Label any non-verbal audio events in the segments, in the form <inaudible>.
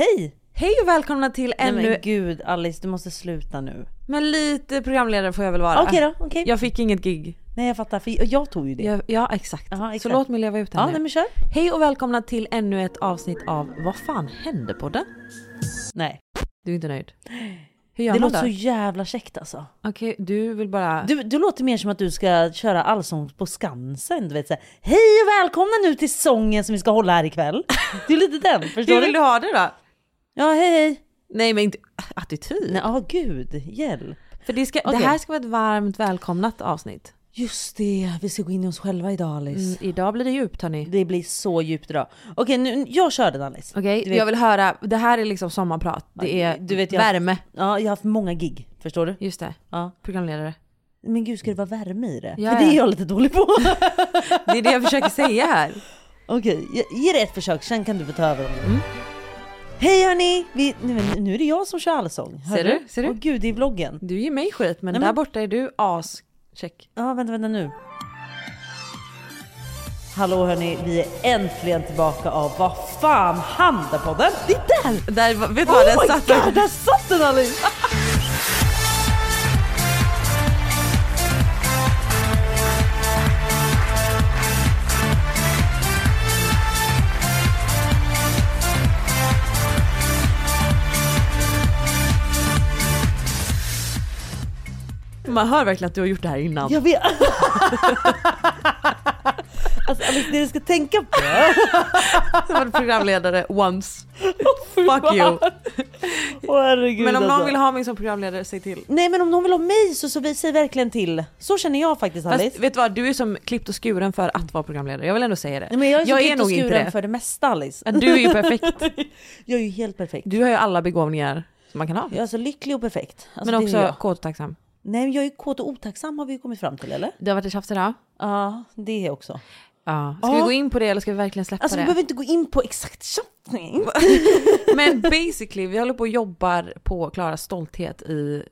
Hej! Hej och välkomna till Nej ännu... men gud Alice, du måste sluta nu. Men lite programledare får jag väl vara. Okej då, okej. Jag fick inget gig. Nej jag fattar, för jag tog ju det. Jag, ja exakt. Jaha, Så exakt. låt mig leva ut den Ja, nu. nej men kör. Hej och välkomna till ännu ett avsnitt av Vad fan hände på det? Nej. Du är inte nöjd? Hur gör Det man låter då? så jävla käckt alltså. Okej, du vill bara... Du, du låter mer som att du ska köra allsång på Skansen. Du vet såhär, hej och välkomna nu till sången som vi ska hålla här ikväll. Det är lite den, <laughs> förstår Hur du? vill du ha det då? Ja, hej hej. Nej men inte attityd. Nej, ja gud, hjälp. För det, ska, det Okej. här ska vara ett varmt välkomnat avsnitt. Just det, vi ska gå in i oss själva idag Alice. Mm, idag blir det djupt hörni. Det blir så djupt idag. Okej, nu, jag kör den Alice. Okej, jag vill höra, det här är liksom sommarprat. Det är du vet, jag- värme. Ja, jag har haft många gig, förstår du? Just det, Ja. programledare. Men gud, ska det vara värme i det? Ja, För det är ja. jag lite dålig på. <laughs> Det är det jag försöker säga här. Okej, ge- det ett försök, sen kan du få ta över om Mm. Hej hörni! Vi, nu, nu är det jag som kör allsång. Ser du? Ser du? Åh gud, det är vloggen. Du ger mig skit men, Nej, där men- borta är du as check. Ja, vänta, vänta nu. Hallå hörni, vi är äntligen tillbaka av Vad fan hände på den? Det är där! Där, vet du vad, Oh den my satt god, där satt den Alice! <laughs> Man hör verkligen att du har gjort det här innan. Jag vet. <laughs> alltså Alice, det du ska tänka på. Som en programledare once. Fuck you. Åh herregud Men om någon alltså. vill ha mig som programledare, säg till. Nej men om någon vill ha mig så, så vi säger verkligen till. Så känner jag faktiskt Alice. Fast vet du vad, du är som klippt och skuren för att vara programledare. Jag vill ändå säga det. Nej, men jag är, så jag är nog inte det. för det mesta Alice. Du är ju perfekt. <laughs> Jag är ju helt perfekt. Du har ju alla begåvningar som man kan ha. Jag är alltså lycklig och perfekt. Alltså, men också jag. kåt och tacksam. Nej men jag är kåt och otacksam har vi ju kommit fram till eller? Det har varit ett tjafs idag. Ja det också. Ja. Ska Ja. vi gå in på det eller ska vi verkligen släppa Alltså vi det? behöver inte gå in på exakt tjafsning. <laughs> Men basically, vi håller på och jobbar på Klaras stolthet i,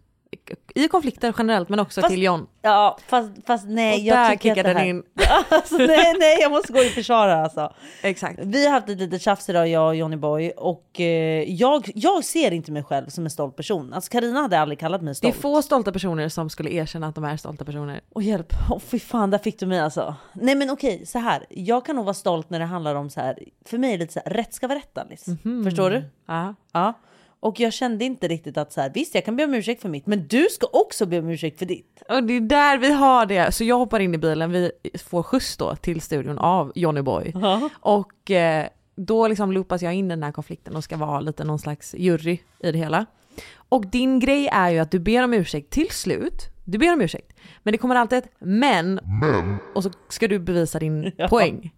i konflikter generellt men också Fast- till John. Ja fast, fast nej och jag tycker kickade det här... in. <laughs> Alltså, nej nej jag måste gå i försvar här alltså. Exakt. Vi har haft ett litet tjafs idag jag och Johnny Boy och eh, jag, jag ser inte mig själv som en stolt person. Alltså Karina hade aldrig kallat mig Det är stolt. få stolta personer som skulle erkänna att de är stolta personer. Och hjälp, oh, fy fan där fick du mig alltså. Nej men okej, så här. Jag kan nog vara stolt när det handlar om så här. För mig är det lite så här, rätt ska vara rätt Alice. Förstår du? Ja. Ja. Och jag kände inte riktigt att så här, visst jag kan be om ursäkt för mitt, men du ska också be om ursäkt för ditt. Och det är där vi har det. Så jag hoppar in i bilen, vi får skjuts då till studion av Johnny Boy. Och eh, då liksom loopas jag in i den här konflikten och ska vara lite någon slags jury i det hela. Och din grej är ju att du ber om ursäkt till slut. Du ber om ursäkt. Men det kommer alltid ett men. Och så ska du bevisa din <laughs> poäng.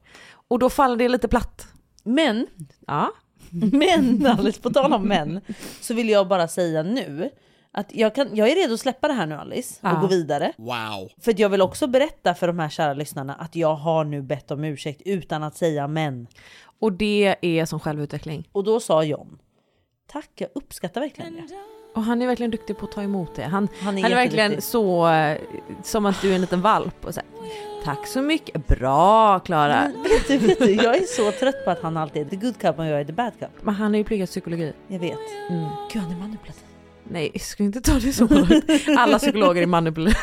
Och då faller det lite platt. Men, Ja. <laughs> men Alice, på tal om män, så vill jag bara säga nu att jag, kan, jag är redo att släppa det här nu Alice och Ja. gå vidare. Wow. För att jag vill också berätta för de här kära lyssnarna att jag har nu bett om ursäkt utan att säga men. Och det är som självutveckling. Och då sa John, tack jag uppskattar verkligen det. Och han är verkligen duktig på att ta emot det. Han, Han han är är, verkligen så, eh, som att du är en liten valp. Och så här, Tack så mycket, bra Klara. Vet du, vet du, jag är så trött på att han alltid är the good cup och jag är the bad cup. Men han har ju pluggat psykologi. Jag vet. Mm. Gud han är manipulativ. Nej, jag skulle inte ta det så långt. Alla psykologer är manipulativa.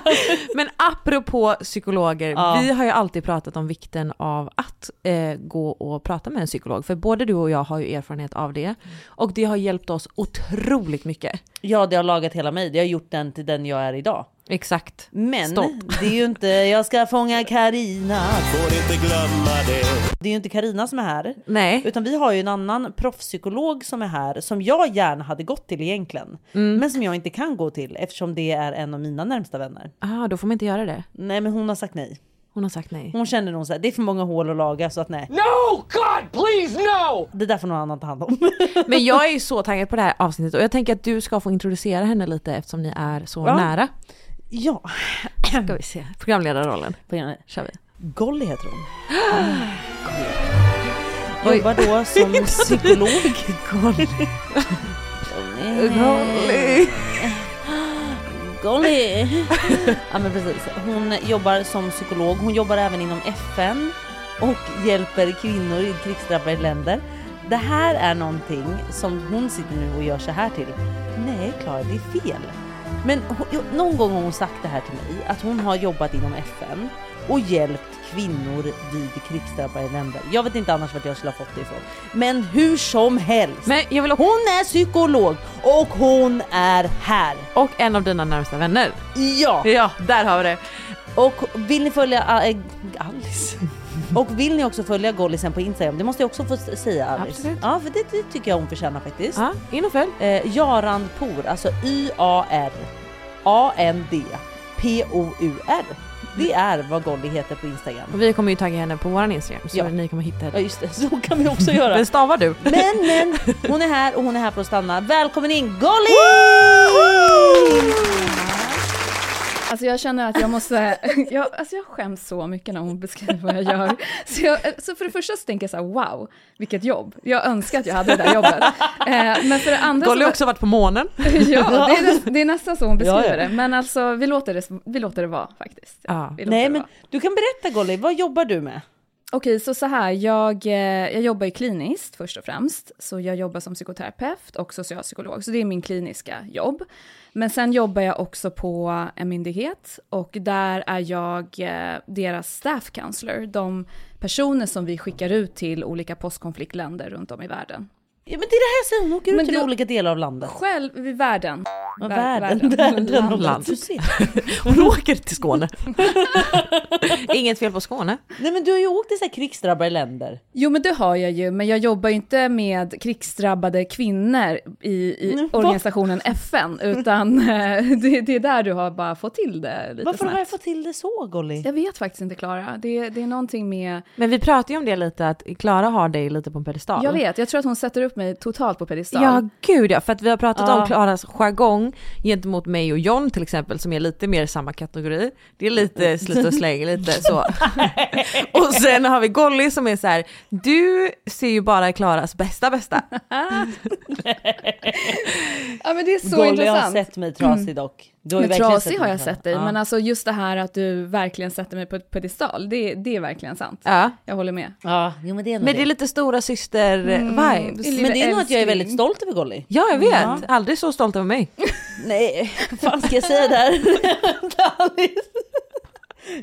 <laughs> Men apropå psykologer, Ja. vi har ju alltid pratat om vikten av att eh, gå och prata med en psykolog. För både du och jag har ju erfarenhet av det. Och det har hjälpt oss otroligt mycket. Ja det har lagat hela mig, det har gjort den till den jag är idag. Exakt. Men Stopp. det är ju inte jag ska fånga Karina. Får inte glömma det. Det är ju inte Karina som är här. Nej, Utan vi har ju en annan proffspsykolog som är här som jag gärna hade gått till egentligen. Mm. Men som jag inte kan gå till eftersom det är en av mina närmsta vänner. ah, då får man inte göra det. Nej men hon har sagt nej. Hon har sagt nej. Hon kände nog såhär, det är för många hål att laga så att nej. No! God, please, no! Det där får någon annan ta hand om. <laughs> Men jag är ju så taggad på det här avsnittet och jag tänker att du ska få introducera henne lite eftersom ni är så Ja. nära. Ja, Ska vi se, programledarrollen. Kör vi. Golly heter hon. Oj. Jobbar då som psykolog. Golly. Golly! ja men precis. Hon jobbar som psykolog. Hon jobbar även inom FN och hjälper kvinnor i krigsdrabbade länder. det här är någonting som hon sitter nu och gör så här till. Nej Klara, det är fel. Men hon, någon gång har hon sagt det här till mig, att hon har jobbat inom FN och hjälpt kvinnor vid krigsdrabbade länder. Jag vet inte annars vart jag skulle ha fått det ifrån. Men hur som helst. Men jag vill också, Hon är psykolog och hon är här. och en av dina närmsta vänner. Ja! Ja, där har vi det. Och vill ni följa äh, Alice? Och vill ni också följa Gollisen på Instagram? Det måste jag också få säga Alice. Absolut. Ja, för det, det tycker jag hon förtjänar faktiskt. Ja, in och följ. Eh, Jaran Por, alltså Y-A-R A-N-D P-O-U-R. Det är vad Golly heter på Instagram. Och vi kommer ju tagga henne på våran Instagram så Ja. ni kommer hitta Ja henne. just det, <laughs> så kan vi också göra. Men stavar du? Men men, hon är här och hon är här för att stanna. Välkommen in Golly! Alltså jag känner att jag måste, <laughs> jag, alltså jag skäms så mycket när hon beskriver vad jag gör. Så, jag, så för det första så tänker jag så här, wow, vilket jobb. Jag önskar att jag hade det där jobbet. <laughs> Eh, men för det andra Golly så... har också varit på månen. <laughs> ja, det är, det är nästan så hon beskriver Ja, ja. det. Men alltså, vi låter det, vi låter det vara faktiskt. Ja. Vi låter Nej det men vara. du kan berätta Golly, vad jobbar du med? Okej, så så här, jag, eh, jag jobbar ju kliniskt först och främst. Så jag jobbar som psykoterapeut och socialpsykolog, så det är min kliniska jobb. Men sen jobbar jag också på en myndighet och där är jag eh, deras staff counselor, de personer som vi skickar ut till olika postkonfliktländer runt om i världen. Ja men det är det här jag säger, hon åker ut Men till du- olika delar av landet. Själv i världen. Ja, Vär- världen, världen, <laughs> Land. Du ser. <laughs> Hon åker till Skåne. <laughs> Inget fel på Skåne. Nej men du har ju åkt till så här krigsdrabbade länder. Jo, men det har jag ju, men jag jobbar ju inte med krigsdrabbade kvinnor i, i organisationen FN, utan eh, det, det är där du har bara fått till det lite Varför har jag snabbt. fått till det så Golly? Jag vet faktiskt inte, Klara. Det, det är någonting med... Men vi pratade ju om det lite, att Klara har dig lite på en pedestal. Jag vet, jag tror att hon sätter upp mig totalt på pedestal. Ja, gud ja. För att vi har pratat Ja. om Klaras jargong gentemot mig och John till exempel, som är lite mer samma kategori. Det är lite slit och släng, lite så. <laughs> och sen har vi Golly som är så här, du ser ju bara Klaras bästa bästa. <laughs> ja, men det är så Golly har intressant. sett mig trasig dock. Du Men trasig har jag sett dig, Ja. men alltså just det här att du verkligen sätter mig på ett pedestal, det, det är verkligen sant. Ja. Jag håller med. Ja, jo men det är Men det är det. lite stora syster-vibes. Mm. Men det är nog att jag är väldigt stolt över Golly. Ja, jag vet. Ja. Aldrig så stolt över mig. <laughs> Nej, vad fan ska jag säga där? <laughs>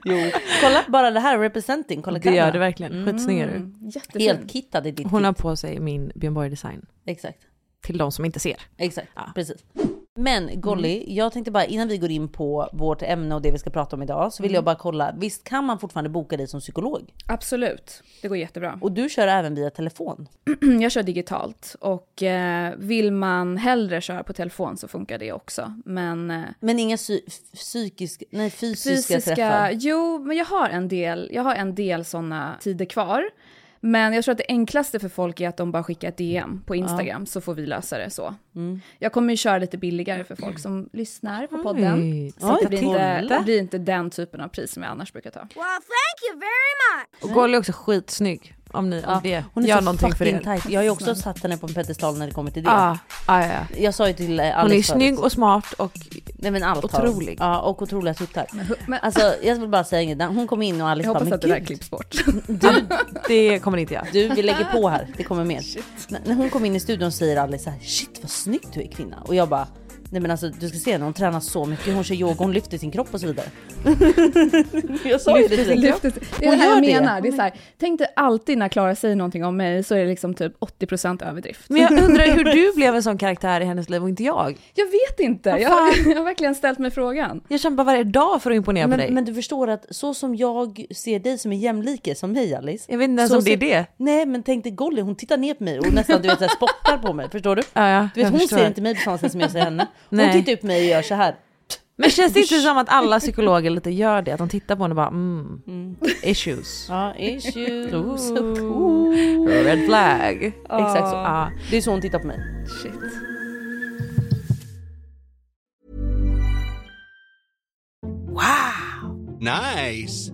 Jo, kolla bara det här, representing. Kolla Det gör det verkligen. Skitsnygg är du. Mm, jättefin. Helt kittad i ditt Hon har på sig min Björn Borg-design. Exakt, Till de som inte ser. exakt, Ja. precis. Men Golly, jag tänkte bara innan vi går in på vårt ämne och det vi ska prata om idag så vill jag bara kolla, visst kan man fortfarande boka dig som psykolog? Absolut, det går jättebra. Och du kör även via telefon? <clears throat> Jag kör digitalt och eh, vill man hellre köra på telefon så funkar det också. Men eh, Men inga psy psykiska, nej fysiska, fysiska, träffar? jo, men jag har en del, jag har en del sådana tider kvar. Men jag tror att det enklaste för folk är att de bara skickar ett DM på Instagram så får vi lösa det så. Mm. Jag kommer ju köra lite billigare för folk som lyssnar på podden. Oj. Så att Oj, det, blir inte, det blir inte den typen av pris som jag annars brukar ta. Och Golly är också skitsnygg. Om, ni, om det Hon är gör någonting för er. tight. Jag har ju också satt henne på en pedestal när det kommer till det. Ja, ja, ja. Jag sa ju till eh, Hon är Alice snygg och smart och Nej men allt otrolig. Ja och otroliga tuttar. Men, Alltså jag vill bara säga inget, hon kom in och Alice jag bara, hoppas att det där klipps bort. <laughs> du, det kommer inte jag. du vi lägger på här, det kommer mer. <laughs> N- när hon kom in i studion säger Alice så här, shit vad snyggt du är kvinna. Och jag bara, nej men alltså du ska se hon tränar så mycket, hon kör yoga, hon lyfter sin kropp och så vidare. <laughs> jag sa ju det. Lyftet, det är Hon det här jag det. menar. Det är så här, tänk dig alltid när Klara säger någonting om mig så är det liksom typ 80% överdrift. Men jag undrar hur du <laughs> blev en sån karaktär i hennes liv och inte jag. Jag vet inte, jag, jag har verkligen ställt mig frågan. Jag kämpar varje dag för att imponera på dig. Men, men du förstår att så som jag ser dig som en jämlike som mig Alice. jag vet inte ens så om det är det. Nej men tänk dig Golly, hon tittar ner på mig och nästan du vet så här, spottar på mig, förstår du? Ja, ja, Du vet, hon förstår. ser inte mig på samma sätt som jag ser henne. Hon Nej. tittar upp mig och gör så här. Men känns det inte <laughs> som att alla psykologer lite gör det? Att de tittar på henne och bara mm, issues. <laughs> Ja, issues. Ooh. Red flag. Exakt så. Ja. Det är så hon tittar på mig. Shit. Nice.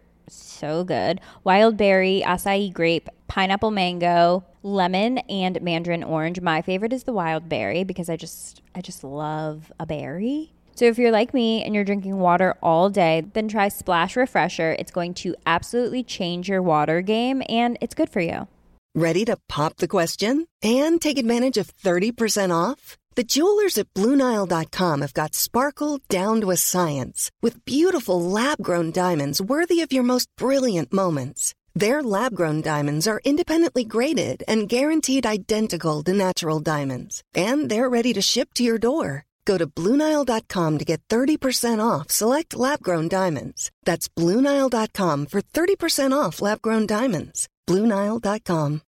so good. Wild berry, acai grape, pineapple mango, lemon, and mandarin orange. My favorite is the wild berry because I just I just love a berry. So if you're like me and you're drinking water all day, then try Splash Refresher. It's going to absolutely change your water game and it's good for you. Ready to pop the question and take advantage of 30% off? The jewelers at BlueNile.com have got sparkle down to a science with beautiful lab grown diamonds worthy of your most brilliant moments. Their lab grown diamonds are independently graded and guaranteed identical to natural diamonds, and they're ready to ship to your door. Go to BlueNile.com to get 30% off select lab grown diamonds. That's BlueNile.com for 30% off lab grown diamonds. BlueNile.com.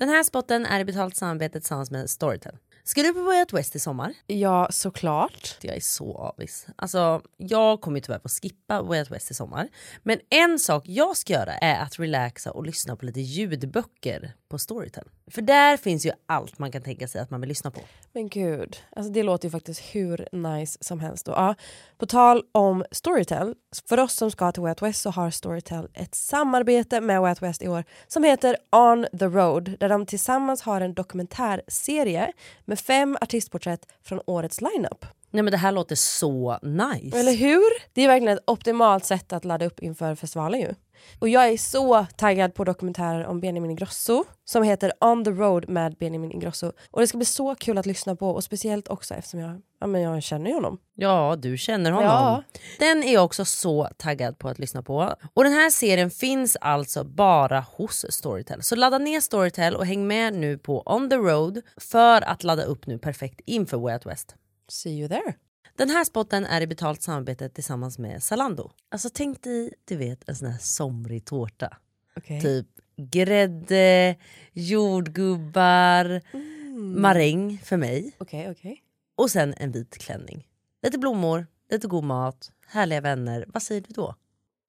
Den här spotten är i betalt samarbete tillsammans med Storytel. Ska du på Way West i sommar? Ja, såklart. Jag är så avis. Alltså, jag kommer ju tyvärr få skippa Way West i sommar. Men en sak jag ska göra är att relaxa och lyssna på lite ljudböcker på Storytel. För där finns ju allt man kan tänka sig att man vill lyssna på. Men gud, alltså det låter ju faktiskt hur nice som helst. Och, ja, på tal om Storytel, för oss som ska till Way Out West så har Storytel ett samarbete med Way Out West i år som heter On the Road där de tillsammans har en dokumentärserie med fem artistporträtt från årets lineup. Nej men det här låter så nice. Eller hur? Det är verkligen ett optimalt sätt att ladda upp inför festivalen ju. Och jag är så taggad på dokumentärer om Benjamin Ingrosso som heter On the Road med Benjamin Ingrosso. Och det ska bli så kul att lyssna på och speciellt också eftersom jag, ja, men jag känner honom. Ja, du känner honom. Ja. Den är jag också så taggad på att lyssna på. Och den här serien finns alltså bara hos Storytel. Så ladda ner Storytel och häng med nu på On the Road för att ladda upp nu perfekt inför Way Out West. See you there. Den här spotten är i betalt samarbete tillsammans med Zalando. Alltså tänk dig, du vet en sån här somrig tårta. Okej. Typ grädde, jordgubbar, maräng för mig. Okej, okej. Och sen en vit klänning. Lite blommor, lite god mat, härliga vänner. Vad säger du då?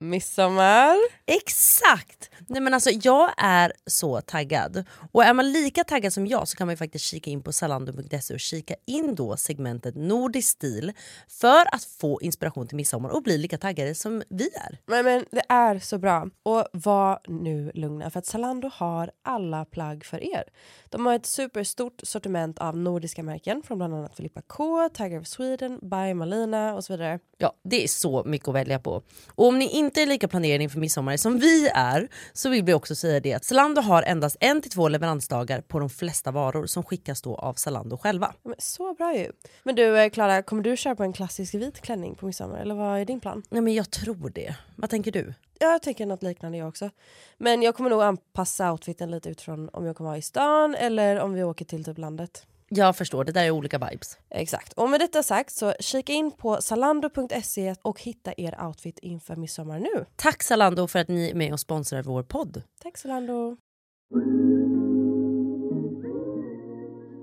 Midsommar. Exakt! Nej men alltså jag är så taggad. Och är man lika taggad som jag så kan man faktiskt kika in på zalando.se och kika in då segmentet nordisk stil för att få inspiration till midsommar och bli lika taggade som vi är. Men, men det är så bra. Och var nu lugna för att Zalando har alla plagg för er. De har ett superstort sortiment av nordiska märken från bland annat Filippa K, Tiger of Sweden, By Malina och så vidare. Ja, det är så mycket att välja på. Och om ni inte är lika planerade inför midsommar som vi är så vill vi också säga det att Zalando har endast en till två leveransdagar på de flesta varor som skickas då av Zalando själva. Men så bra ju. Men du eh, Klara, kommer du köpa en klassisk vit klänning på midsommar eller vad är din plan? Nej men jag tror det. Vad tänker du? Jag tänker något liknande jag också. Men jag kommer nog anpassa outfiten lite utifrån om jag kommer vara i stan eller om vi åker till typ landet. Jag förstår, det där är olika vibes. Exakt. Och med detta sagt så kika in på zalando.se och hitta er outfit inför midsommar nu. Tack Zalando för att ni är med och sponsrar vår podd. Tack Zalando.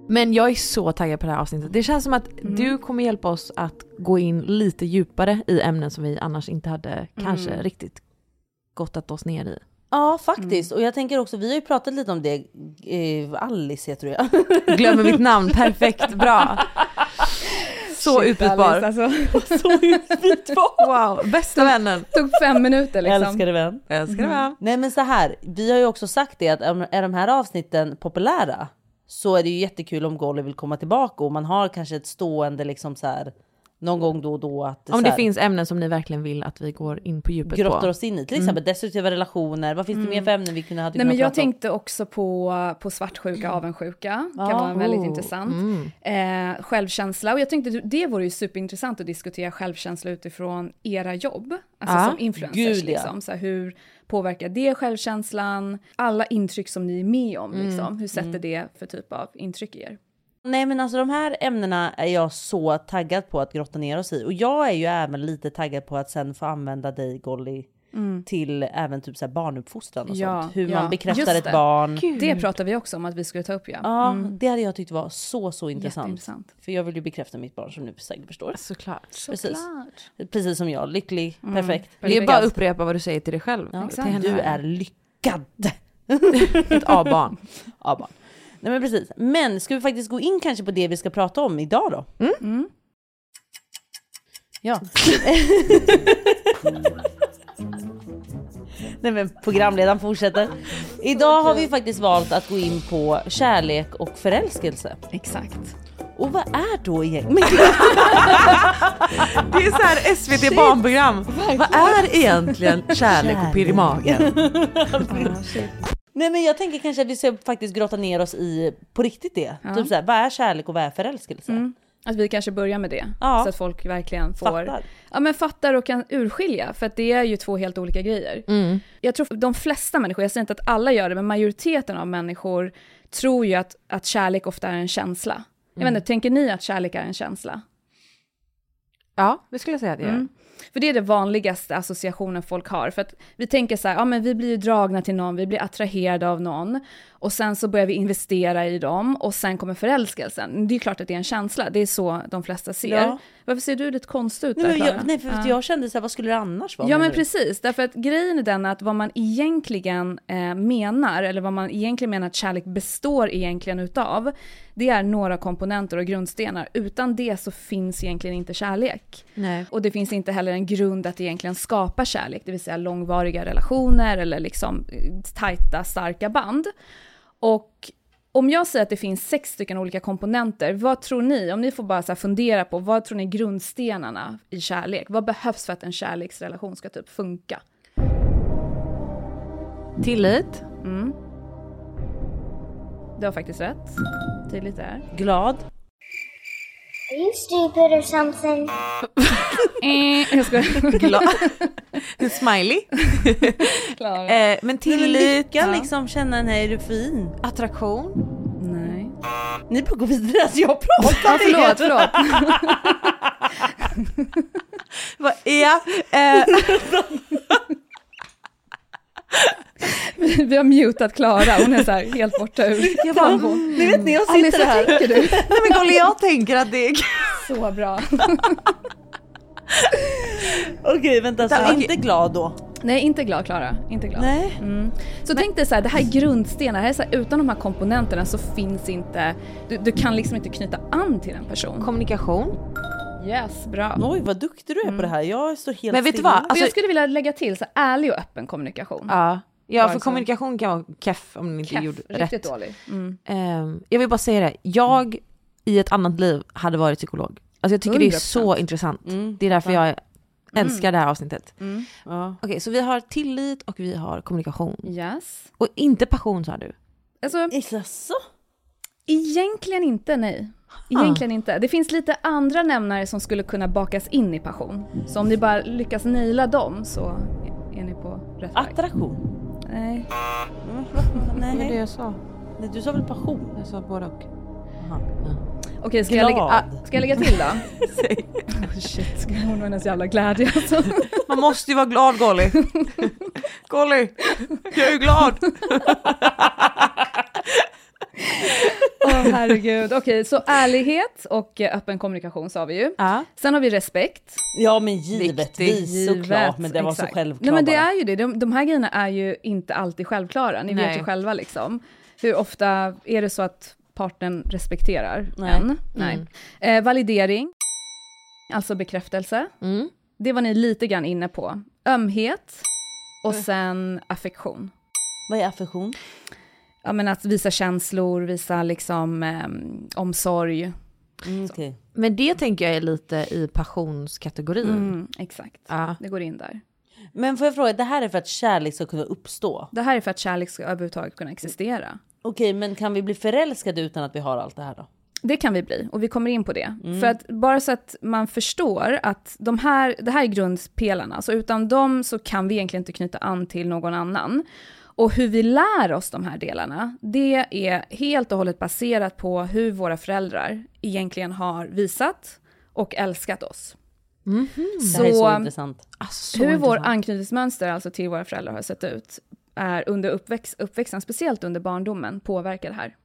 Men jag är så taggad på det här avsnittet. Det känns som att du kommer hjälpa oss att gå in lite djupare i ämnen som vi annars inte hade kanske riktigt gottat oss ner i. Ja faktiskt, och jag tänker också, vi har ju pratat lite om det, eh, Alice heter du ja. Glömmer mitt namn, perfekt, bra. <laughs> <laughs> Så utbytbar. Alltså, Wow, bästa vännen. tog fem minuter liksom. Älskade vän. Älskar det va? Nej men så här, vi har ju också sagt det att om- är de här avsnitten populära så är det ju jättekul om Golly vill komma tillbaka och man har kanske ett stående liksom så här någon gång då och då att Om det här, finns ämnen som ni verkligen vill att vi går in på djupet grottar på. oss in i. Till exempel destruktiva relationer. Vad finns det mer för ämnen vi kunde ha Nej, men jag tänkte också på, på svartsjuka, avundsjuka. Kan Ja. vara väldigt Oh, intressant. mm. Eh, självkänsla. Och jag tänkte det vore ju superintressant att diskutera självkänsla utifrån era jobb. Alltså Ja. som influencers. Gud, ja. liksom. så här, hur påverkar det självkänslan? Alla intryck som ni är med om. Liksom. Hur sätter det för typ av intryck i er? Nej men alltså de här ämnena är jag så taggad på att grotta ner oss i. Och jag är ju även lite taggad på att sen få använda dig Golly till även typ så här barnuppfostran och Ja, sånt. Hur ja. man bekräftar ett barn. Det pratar vi också om att vi skulle ta upp ja. Ja, Mm. det hade jag tyckt var så så intressant. För jag vill ju bekräfta mitt barn som nu säkert förstår. Såklart. Precis. Precis som jag, lycklig, perfekt. Det är bara att upprepa vad du säger till dig själv. Ja, du är lyckad. <laughs> ett A-barn. <laughs> Ja, barn. Nej men precis. Men ska vi faktiskt gå in kanske på det vi ska prata om idag då? Mm. Ja. <laughs> Nej men programledaren fortsätter. Idag har vi faktiskt valt att gå in på kärlek och förälskelse. Exakt. Och vad är då egentligen? <laughs> Det är så här SVT barnprogram. Vad är egentligen kärlek och pirr i magen? <laughs> Nej men jag tänker kanske att vi ska faktiskt grotta ner oss i på riktigt det. Typ såhär, vad är kärlek och vad är förälskelse? Mm. Att vi kanske börjar med det. Ja. Så att folk verkligen får... Fattar. Ja men fattar och kan urskilja, för att det är ju två helt olika grejer. Mm. Jag tror de flesta människor, jag säger inte att alla gör det, men majoriteten av människor tror ju att, att kärlek ofta är en känsla. Jag vet inte, tänker ni att kärlek är en känsla? Ja, det skulle jag säga att det. Mm. För det är det vanligaste associationen folk har. För att vi tänker så här, ja men vi blir ju dragna till någon, vi blir attraherade av någon. Och sen så börjar vi investera i dem och sen kommer förälskelsen. Det är klart att det är en känsla, det är så de flesta ser. Ja. Varför ser du lite konstig ut Nej, där, Klara? jag, nej för Ja. jag kände såhär, vad skulle det annars vara? Ja men precis, därför att grejen är den att vad man egentligen eh, menar, eller vad man egentligen menar att kärlek består egentligen utav, det är några komponenter och grundstenar. Utan det så finns egentligen inte kärlek. Nej. Och det finns inte heller en grund att egentligen skapa kärlek, det vill säga långvariga relationer eller liksom eh, tajta, starka band. Och om jag säger att det finns sex stycken olika komponenter, vad tror ni, om ni får bara så fundera på, vad tror ni är grundstenarna i kärlek? Vad behövs för att en kärleksrelation ska typ funka? Tillit. Mm. Du har faktiskt rätt. Tydligt där. Glad. Are you stupid or something? <laughs> Eh, jag skojar. Glad. <laughs> En smiley. Eh, men tillit. lycka liksom, känna den här, är du fin? Attraktion. Nej. Ni får gå vidare, alltså jag pratar Ja, förlåt, förlåt. <laughs> Eh, Vi har mutat Klara, hon är så här helt borta ur Jag bara, kallbon. ni vet när jag Alice, sitter vad här. tänker du? nej men Golly, jag tänker att det är... Så bra. Okej vänta, så Ja, inte glad då? Nej, inte glad Klara. Inte glad. Nej. Mm. Så tänk dig så här, det här är grundstenar, här är så här, utan de här komponenterna så finns inte, du, du kan liksom inte knyta an till en person. Kommunikation. Yes, bra. Oj vad duktig du är på det här, jag står helt Men vet du vad? Alltså- jag skulle vilja lägga till så här, ärlig och öppen kommunikation. Ja. Ja, för så. kommunikation kan vara keff om den inte Keff, gjorde riktigt rätt. dålig. Mm. Ehm, jag vill bara säga det, jag i ett annat liv hade varit psykolog. Alltså jag tycker det är 100%. så intressant. Mm, Det är därför jag älskar det här avsnittet. Mm. Ja. Okej, så vi har tillit och vi har kommunikation. Yes. Och inte passion sa du. Alltså, Jaså? Egentligen inte, nej. Egentligen inte. Det finns lite andra nämnare som skulle kunna bakas in i passion. Så om ni bara lyckas naila dem så är ni på rätt väg. Attraktion? Nej. <laughs> Det var det Nej. jag sa. Nej, du sa väl passion? Jag sa både och. Okej, ska, jag lägga- ah, ska jag lägga till då? <laughs> <laughs> oh, shit, ska hon vara hennes jävla glädje alltså. Man måste ju vara glad Golly. Golly, jag är ju glad. Åh herregud. Okej, så ärlighet och eh, öppen kommunikation sa vi ju. Ja. Sen har vi respekt. Ja men givetvis Givet, såklart, men det var exakt. så självklart Nej men det är ju det, de, de här grejerna är ju inte alltid självklara, ni vet Nej. ju själva liksom. Hur ofta är det så att partnern respekterar Nej. en? Nej. Eh, validering, alltså bekräftelse. Mm. Det var ni lite grann inne på. Ömhet och sen affektion. Vad är affektion? Ja men att visa känslor, visa liksom eh, omsorg. Mm, okej. Men det tänker jag är lite i passionskategorin. Mm, exakt, Ja. det går in där. Men får jag fråga, det här är för att kärlek ska kunna uppstå? Det här är för att kärlek ska överhuvudtaget kunna existera. Okej, men kan vi bli förälskade utan att vi har allt det här då? Det kan vi bli, och vi kommer in på det. För att bara så att man förstår att de här, det här är grundpelarna, så utan dem så kan vi egentligen inte knyta an till någon annan. Och hur vi lär oss de här delarna, det är helt och hållet baserat på hur våra föräldrar egentligen har visat och älskat oss. Det här är så intressant. Alltså, så hur vår intressant. anknytningsmönster alltså till våra föräldrar har sett ut är under uppväxt, uppväxten, speciellt under barndomen, påverkar det här.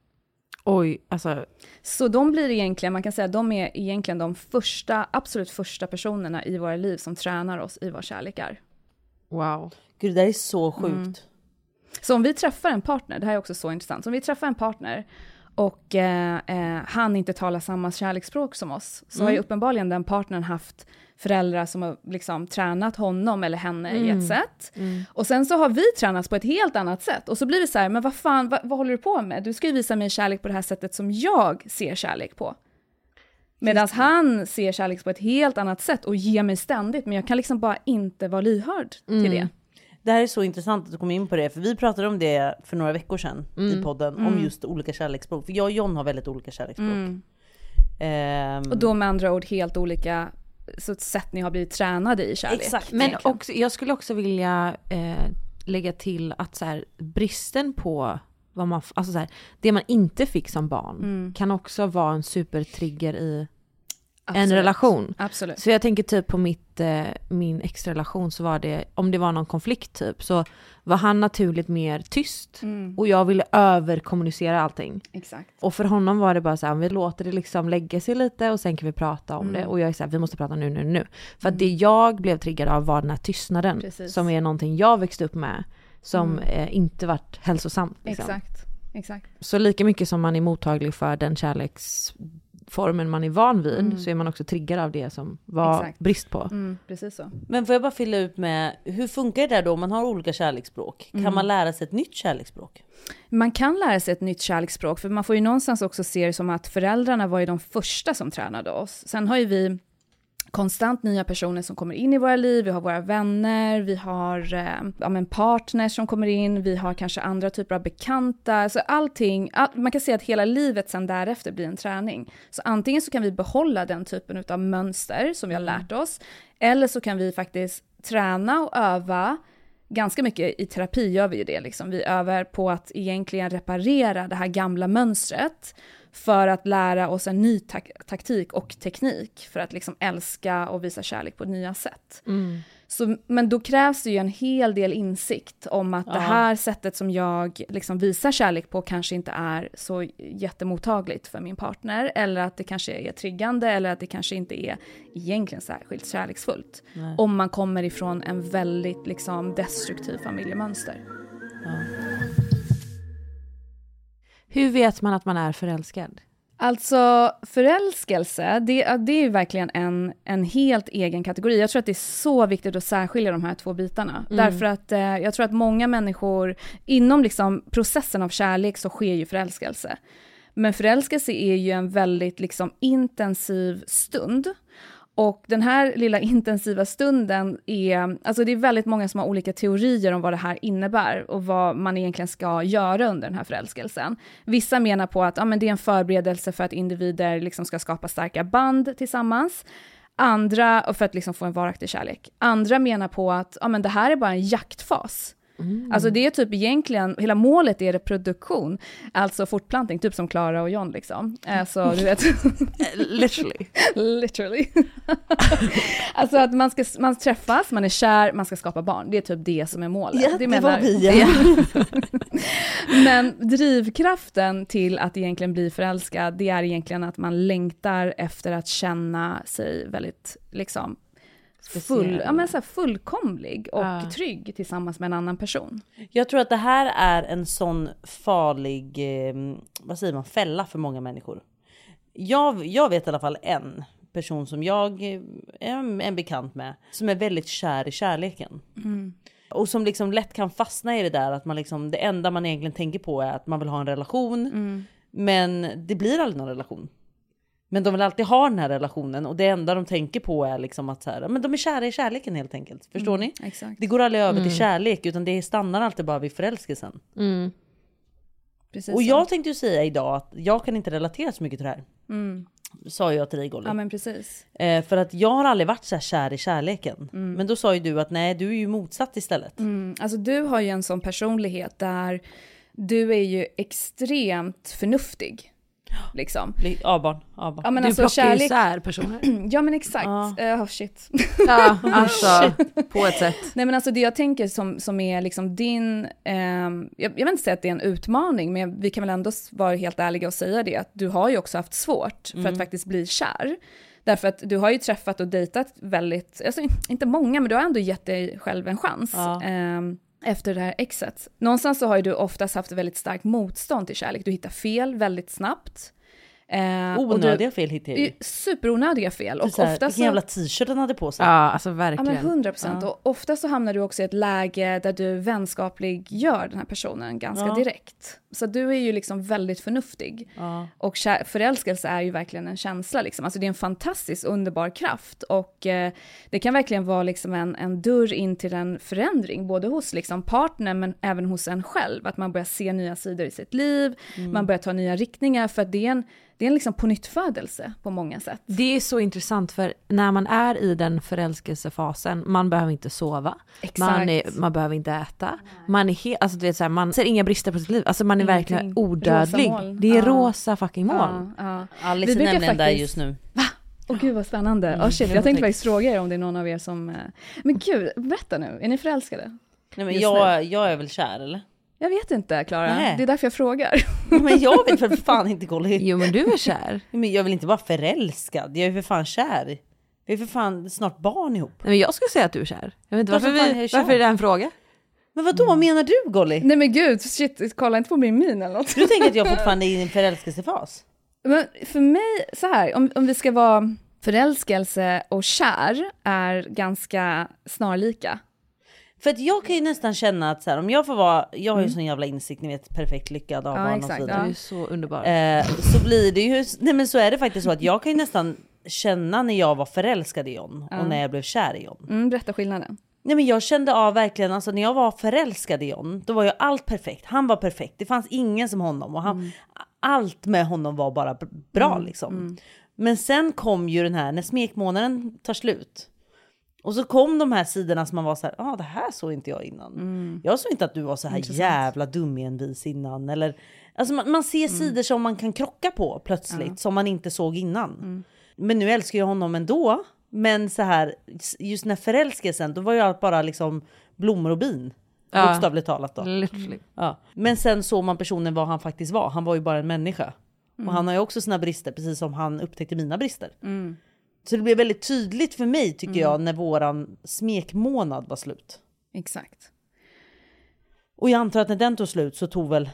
Oj, alltså Så de blir egentligen, man kan säga de är egentligen de första, absolut första personerna i våra liv som tränar oss i vad kärlek är. wow. Gud, det där är så sjukt. Så om vi träffar en partner, det här är också så intressant, så om vi träffar en partner och eh, eh, han inte talar samma kärleksspråk som oss, så har ju uppenbarligen den partnern haft föräldrar som har liksom tränat honom eller henne i ett sätt. Och sen så har vi tränats på ett helt annat sätt. Och så blir det så här, men vad fan, vad, vad håller du på med? Du ska ju visa mig kärlek på det här sättet som jag ser kärlek på. Medan han ser kärlek på ett helt annat sätt och ger mig ständigt, men jag kan liksom bara inte vara lyhörd till det. Det här är så intressant att du kom in på det, för vi pratade om det för några veckor sedan i podden, om just olika kärleksspråk. För jag och John har väldigt olika kärleksspråk. Ehm, Och då med andra ord helt olika så ett sätt ni har blivit tränade i kärlek. Exakt. Men också, jag skulle också vilja eh, lägga till att så här, bristen på vad man, alltså så här, det man inte fick som barn kan också vara en supertrigger i en Absolut. relation. Absolut. Så jag tänker typ på mitt, eh, min extrarelation så var det, om det var någon konflikt typ, så var han naturligt mer tyst och jag ville överkommunicera allting. Exakt. Och för honom var det bara så här, vi låter det liksom lägga sig lite och sen kan vi prata om Mm. det. Och jag är så här, vi måste prata nu, nu, nu. För att det jag blev triggad av var den här tystnaden. Precis. Som är någonting jag växte upp med. Som eh, inte varit hälsosamt. Liksom. Exakt. Exakt. Så lika mycket som man är mottaglig för den kärleksformen man är van vid, så är man också triggad av det som var Exakt. brist på. Mm, precis så. Men får jag bara fylla ut med, hur funkar det där då om man har olika kärleksspråk? Kan man lära sig ett nytt kärleksspråk? Man kan lära sig ett nytt kärleksspråk, för man får ju någonstans också se det som att föräldrarna var ju de första som tränade oss. Sen har ju vi konstant nya personer som kommer in i våra liv, vi har våra vänner, vi har eh, ja, men partners som kommer in, vi har kanske andra typer av bekanta, så allting, all, man kan säga att hela livet sen därefter blir en träning. Så antingen så kan vi behålla den typen av mönster som vi har lärt oss, eller så kan vi faktiskt träna och öva ganska mycket i terapi gör vi ju det liksom. Vi övar på att egentligen reparera det här gamla mönstret för att lära oss en ny tak- taktik och teknik för att liksom älska och visa kärlek på nya sätt. Så, men då krävs det ju en hel del insikt om att det här sättet som jag liksom visar kärlek på kanske inte är så jättemottagligt för min partner, eller att det kanske är triggande, eller att det kanske inte är egentligen särskilt kärleksfullt. Om man kommer ifrån en väldigt liksom destruktiv familjemönster. Hur vet man att man är förälskad? Alltså förälskelse, det, det är verkligen en, en helt egen kategori. Jag tror att det är så viktigt att särskilja de här två bitarna. Därför att eh, jag tror att många människor, inom liksom processen av kärlek så sker ju förälskelse. Men förälskelse är ju en väldigt liksom intensiv stund. Och den här lilla <laughs> intensiva stunden är, alltså det är väldigt många som har olika teorier om vad det här innebär och vad man egentligen ska göra under den här förälskelsen. Vissa menar på att ja, men det är en förberedelse för att individer liksom ska skapa starka band tillsammans. Andra, och för att liksom få en varaktig kärlek. Andra menar på att ja, men det här är bara en jaktfas. Alltså det är typ egentligen, hela målet är reproduktion, alltså fortplantning, typ som Klara och John liksom. Alltså du vet, <laughs> Literally. literally. <laughs> alltså att man ska man träffas, man är kär, man ska skapa barn, det är typ det som är målet. Ja, det var vi, <laughs> ja. Men drivkraften till att egentligen bli förälskad, det är egentligen att man längtar efter att känna sig väldigt liksom full, ja, men så fullkomlig och Ja. trygg tillsammans med en annan person. Jag tror att det här är en sån farlig, eh, vad säger man, fälla för många människor. Jag, jag vet i alla fall en person som jag eh, är en bekant med, som är väldigt kär i kärleken. Och som liksom lätt kan fastna i det där att man liksom, det enda man egentligen tänker på är att man vill ha en relation. Men det blir aldrig någon relation. Men de vill alltid ha den här relationen och det enda de tänker på är liksom att så här, men de är kära i kärleken helt enkelt. Förstår ni? Exakt. Det går aldrig över Mm. till kärlek utan det stannar alltid bara vid förälskelsen. Precis Och så. jag tänkte ju säga idag att jag kan inte relatera så mycket till det här. Mm. Sa jag till dig Golly. Ja men precis. Eh, för att jag har aldrig varit så här kär i kärleken. Men då sa ju du att nej, du är ju motsatt istället. Mm. Alltså du har ju en sån personlighet där du är ju extremt förnuftig. Liksom. Li- A-barn, A-barn. Ja men du alltså plockar kärlek. isär personer. <clears throat> Ja men exakt. Ja. Eh, oh, shit. Ja, <laughs> alltså på ett sätt. Nej men alltså det jag tänker som, som är liksom din, ehm, jag, jag vill inte säga att det är en utmaning, men vi kan väl ändå vara helt ärliga och säga det, att du har ju också haft svårt för att faktiskt bli kär. Därför att du har ju träffat och dejtat väldigt, alltså inte många, men du har ändå gett dig själv en chans. Ja. ehm, efter det här exet. Någonstans så har ju du oftast haft väldigt starkt motstånd till kärlek. Du hittar fel väldigt snabbt. Eh, och du- Onödiga fel hittar jag ju. Superonödiga fel. Och här, ofta vilken så... jävla t-shirt han hade på sig. Ja, alltså Ja verkligen. men 100 procent. Och ofta så hamnar du också i ett läge där du vänskaplig gör den här personen ganska Ja. direkt. Så du är ju liksom väldigt förnuftig. Ja. Och kär, förälskelse är ju verkligen en känsla liksom. Alltså det är en fantastisk underbar kraft. Och eh, det kan verkligen vara liksom en, en dörr in till en förändring, både hos liksom partnern men även hos en själv. Att man börjar se nya sidor i sitt liv, man börjar ta nya riktningar för att det är en, det är en liksom pånyttfödelse på många sätt. Det är så intressant för när man är i den förälskelsefasen, man behöver inte sova, man, är, man behöver inte äta, man är helt, alltså du vet så här, man ser inga brister på sitt liv, alltså man är Ingenting. verkligen odödlig. Det är Ja. rosa fucking moln. Ja, ja. Alice Vi är nämligen där faktiskt- just nu. Åh gud vad spännande. Mm, oh, shit, jag tänkte faktiskt fråga er om det är någon av er som... eh, Men gud, berätta nu. Är ni förälskade? Nej, men jag, jag är väl kär eller? Jag vet inte, Klara. Det är därför jag frågar. Men jag vet för fan inte Golly. Jo men du är kär. Men jag vill inte vara förälskad, jag är för fan kär. Vi är för fan snart barn ihop. Nej, men jag skulle säga att du är kär. Jag vet inte Varför varför, vi, varför är det en fråga? Men vad då menar du Golly? Nej men gud, shit, kolla inte på min min eller något. Du tänker att jag fortfarande är i en förälskelsefas? Men för mig, så här, om, om vi ska vara förälskelse och kär är ganska snarlika. För att jag kan ju nästan känna att så här, om jag får vara, jag har ju sån jävla insikt, ni vet perfekt lyckad av Ja, barn och exakt, så Du är så underbar. Eh, så blir det ju, nej men så är det faktiskt så att jag kan ju nästan känna när jag var förälskad i John och när jag blev kär i John. Mm, berätta skillnaden. Nej men jag kände av verkligen, alltså när jag var förälskad i John, då var ju allt perfekt. Han var perfekt, det fanns ingen som honom och han, allt med honom var bara bra liksom. Men sen kom ju den här, när smekmånaden tar slut. Och så kom de här sidorna som man var så här, ah, det här såg inte jag innan. Jag såg inte att du var så här jävla dumenvis innan. Eller, alltså man, man ser sidor som man kan krocka på plötsligt, som man inte såg innan. Men nu älskar jag honom ändå. Men så här, just när förälskelsen, då var ju allt bara liksom blommor och bin. Ja. Bokstavligt talat då. Literally. Ja. Men sen såg man personen vad han faktiskt var. Han var ju bara en människa. Och han har ju också sina brister, precis som han upptäckte mina brister. Så det blev väldigt tydligt för mig tycker jag när våran smekmånad var slut. Exakt. Och jag antar att när den tog slut så tog väl,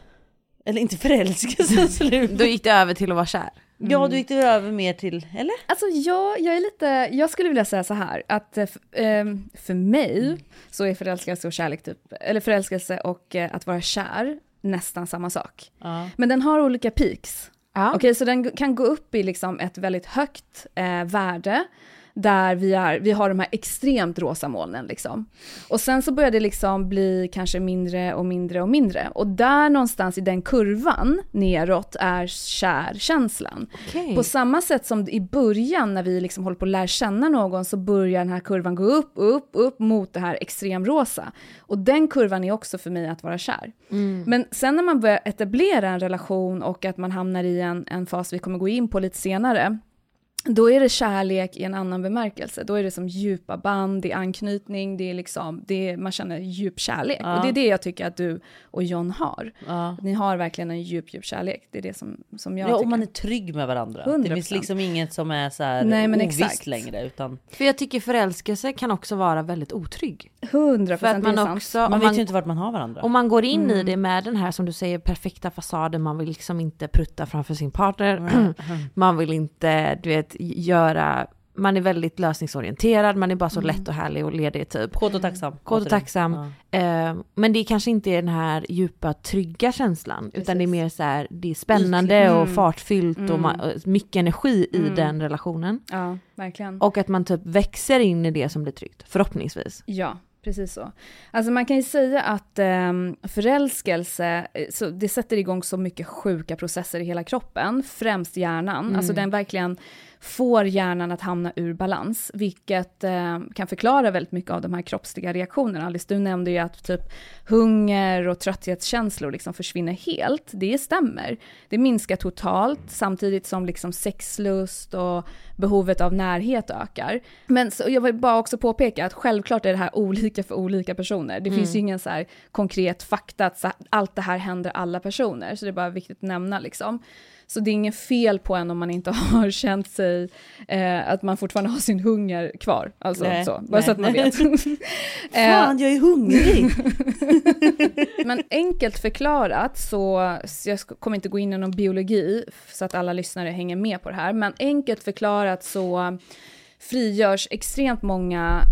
eller inte förälskelsen <laughs> slut. Då gick det över till att vara kär. Ja, då gick det över mer till, eller? Alltså jag, jag är lite, jag skulle vilja säga så här att eh, ehm, för mig så är förälskelse och kärlek typ, eller förälskelse och eh, att vara kär nästan samma sak. Ja. Men den har olika peaks. Ja. Okej, så den kan gå upp i liksom ett väldigt högt eh, värde där vi, är, vi har de här extremt rosa molnen liksom. Och sen så börjar det liksom bli kanske mindre och mindre och mindre. Och där någonstans i den kurvan neråt är kärkänslan. Okej. På samma sätt som i början när vi liksom håller på att lära känna någon så börjar den här kurvan gå upp, upp, upp mot det här extremrosa. Och den kurvan är också för mig att vara kär. Men sen när man börjar etablera en relation och att man hamnar i en, en fas vi kommer gå in på lite senare, då är det kärlek i en annan bemärkelse. Då är det som djupa band, det är anknytning, det är liksom, det är, man känner djup kärlek. Och det är det jag tycker att du och John har. Ja. Ni har verkligen en djup, djup kärlek. Det är det som, som jag Ja, tycker. och man är trygg med varandra. Det 100%. finns liksom inget som är så här Nej, men ovisst exakt. längre. Utan För jag tycker förälskelse kan också vara väldigt otrygg. 100 För att man också, man om vet man, ju inte vart man har varandra. om man går in i det med den här som du säger perfekta fasaden, man vill liksom inte prutta framför sin partner, <clears throat> man vill inte du vet göra man är väldigt lösningsorienterad, man är bara så lätt och härlig och ledig typ. Kåt och tacksam. Kåt och tacksam. Ja. Eh, men det kanske inte är den här djupa trygga känslan, utan det är mer så här, det är spännande och fartfyllt och ma- och mycket energi i den relationen. Ja, verkligen. Och att man typ växer in i det som blir tryggt, förhoppningsvis. Ja, precis så. Alltså man kan ju säga att förälskelse, eh, så det sätter igång så mycket sjuka processer i hela kroppen, främst hjärnan. Alltså den verkligen får hjärnan att hamna ur balans, vilket eh, kan förklara väldigt mycket av de här kroppsliga reaktionerna. Alice, du nämnde ju att typ hunger och trötthetskänslor liksom försvinner helt. Det stämmer. Det minskar totalt, samtidigt som liksom sexlust och behovet av närhet ökar. Men så, jag vill bara också påpeka att självklart är det här <laughs> olika för olika personer. Det finns ju ingen så här konkret fakta att allt det här händer alla personer, så det är bara viktigt att nämna liksom. Så det är inget fel på en om man inte <laughs> har känt sig, eh, att man fortfarande har sin hunger kvar. Alltså Nej, så, bara nej, så att man vet. <laughs> Eh, Fan, jag är hungrig! <laughs> men enkelt förklarat så, så jag kommer inte gå in i någon biologi så att alla lyssnare hänger med på det här, men enkelt förklarat så frigörs extremt många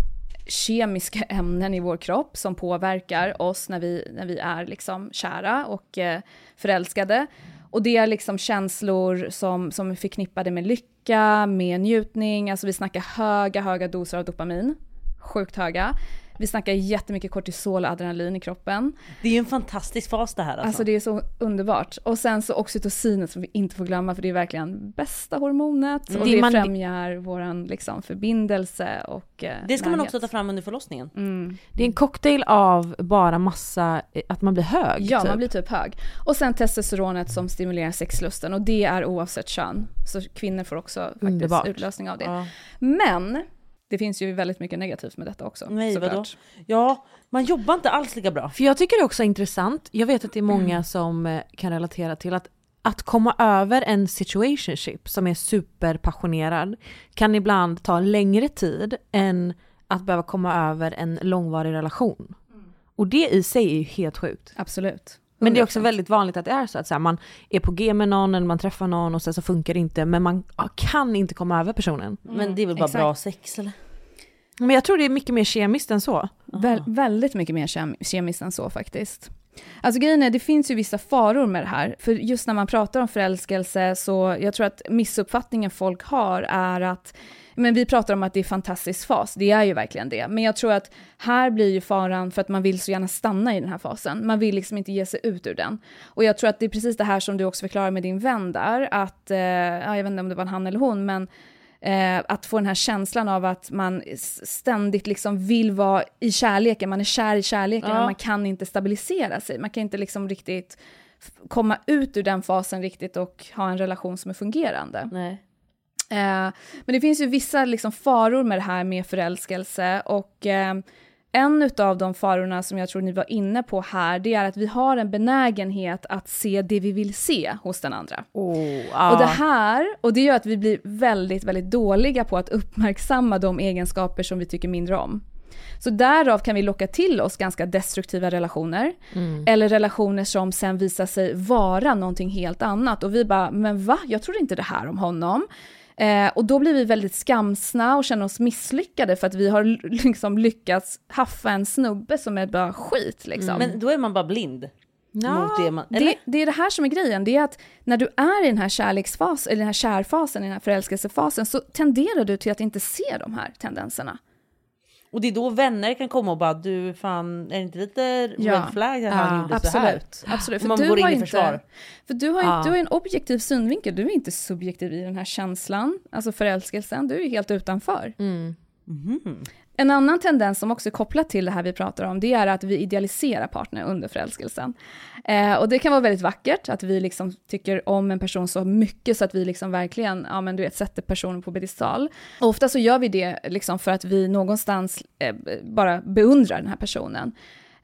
kemiska ämnen i vår kropp som påverkar oss när vi, när vi är liksom kära och eh, förälskade. Och det är liksom känslor som, som är förknippade med lycka, med njutning, alltså vi snackar höga, höga doser av dopamin, sjukt höga. Vi snackar jättemycket kortisol och adrenalin i kroppen. Det är ju en fantastisk fas det här alltså. Alltså det är så underbart. Och sen så oxytocinet som vi inte får glömma för det är verkligen bästa hormonet och Det det man- främjar våran liksom förbindelse och eh, det ska man närhet. också ta fram under förlossningen. Mm. Det är en cocktail av bara massa, eh, att man blir hög. Ja, typ. man blir typ hög. Och sen testosteronet som stimulerar sexlusten och det är oavsett kön. Så kvinnor får också faktiskt Underbart. utlösning av det. Ja. Men det finns ju väldigt mycket negativt med detta också. Nej, såklart. vadå? Ja, man jobbar inte alls lika bra. För jag tycker det är också intressant, jag vet att det är många Mm. som eh, kan relatera till att att komma över en situationship som är superpassionerad kan ibland ta längre tid än att behöva komma över en långvarig relation. Och det i sig är ju helt sjukt. Absolut. Men det är också 100%. väldigt vanligt att det är så att så här, man är på G med någon eller man träffar någon och sen så funkar det inte men man kan inte komma över personen. Men det är väl bara exakt. bra sex eller? Men jag tror det är mycket mer kemiskt än så. Väl, väldigt mycket mer kem, kemiskt än så faktiskt. Alltså grejen är, det finns ju vissa faror med det här. För just när man pratar om förälskelse så, jag tror att missuppfattningen folk har är att, men vi pratar om att det är fantastisk fas, det är ju verkligen det. Men jag tror att här blir ju faran för att man vill så gärna stanna i den här fasen. Man vill liksom inte ge sig ut ur den. Och jag tror att det är precis det här som du också förklarar med din vän där, att, eh, ja, jag vet inte om det var han eller hon, men Eh, att få den här känslan av att man ständigt liksom vill vara i kärleken, man är kär i kärleken Ja. men man kan inte stabilisera sig, man kan inte liksom riktigt komma ut ur den fasen riktigt och ha en relation som är fungerande. Nej. Eh, men det finns ju vissa liksom faror med det här med förälskelse och eh, en av de farorna som jag tror ni var inne på här, det är att vi har en benägenhet att se det vi vill se hos den andra. ja. Och det här, och det gör att vi blir väldigt, väldigt dåliga på att uppmärksamma de egenskaper som vi tycker mindre om. Så därav kan vi locka till oss ganska destruktiva relationer, eller relationer som sen visar sig vara någonting helt annat. Och vi bara, men va? Jag trodde inte det här om honom. Eh, och då blir vi väldigt skamsna och känner oss misslyckade för att vi har liksom lyckats haffa en snubbe som är bara skit liksom. Men då är man bara blind. mot det man... Det, det är det här som är grejen, det är att när du är i den här kärleksfasen, eller den här kärfasen, i den här förälskelsefasen, så tenderar du till att inte se de här tendenserna. Och det är då vänner kan komma och bara du fan, är det inte lite Ja. red flag att han gjorde så här? Absolut, absolut. Och man går in i försvar. För du har, Ja. du har en objektiv synvinkel, du är inte subjektiv i den här känslan, alltså förälskelsen, du är ju helt utanför. En annan tendens som också är kopplat till det här vi pratar om, det är att vi idealiserar partner under förälskelsen. Eh, och det kan vara väldigt vackert, att vi liksom tycker om en person så mycket så att vi liksom verkligen, ja men du vet, sätter personen på pedestal. Och ofta så gör vi det liksom för att vi någonstans eh, bara beundrar den här personen.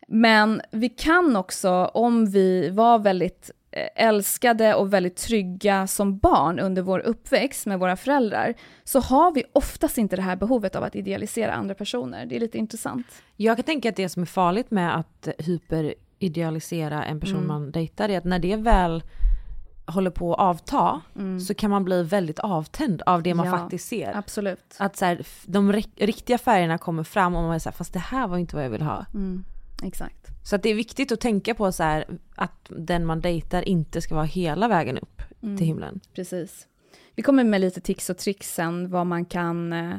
Men vi kan också, om vi var väldigt älskade och väldigt trygga som barn under vår uppväxt med våra föräldrar, så har vi oftast inte det här behovet av att idealisera andra personer. Det är lite intressant. Jag kan tänka att det som är farligt med att hyperidealisera en person man dejtar är att när det väl håller på att avta så kan man bli väldigt avtänd av det man Mm. Ja, faktiskt ser. Absolut. Att så här, de ri- riktiga färgerna kommer fram och man är så här, fast det här var inte vad jag vill ha. Mm. Exakt. Så att det är viktigt att tänka på så här, att den man dejtar inte ska vara hela vägen upp Mm. till himlen. Precis. Vi kommer med lite tips och tricks sen vad man kan eh,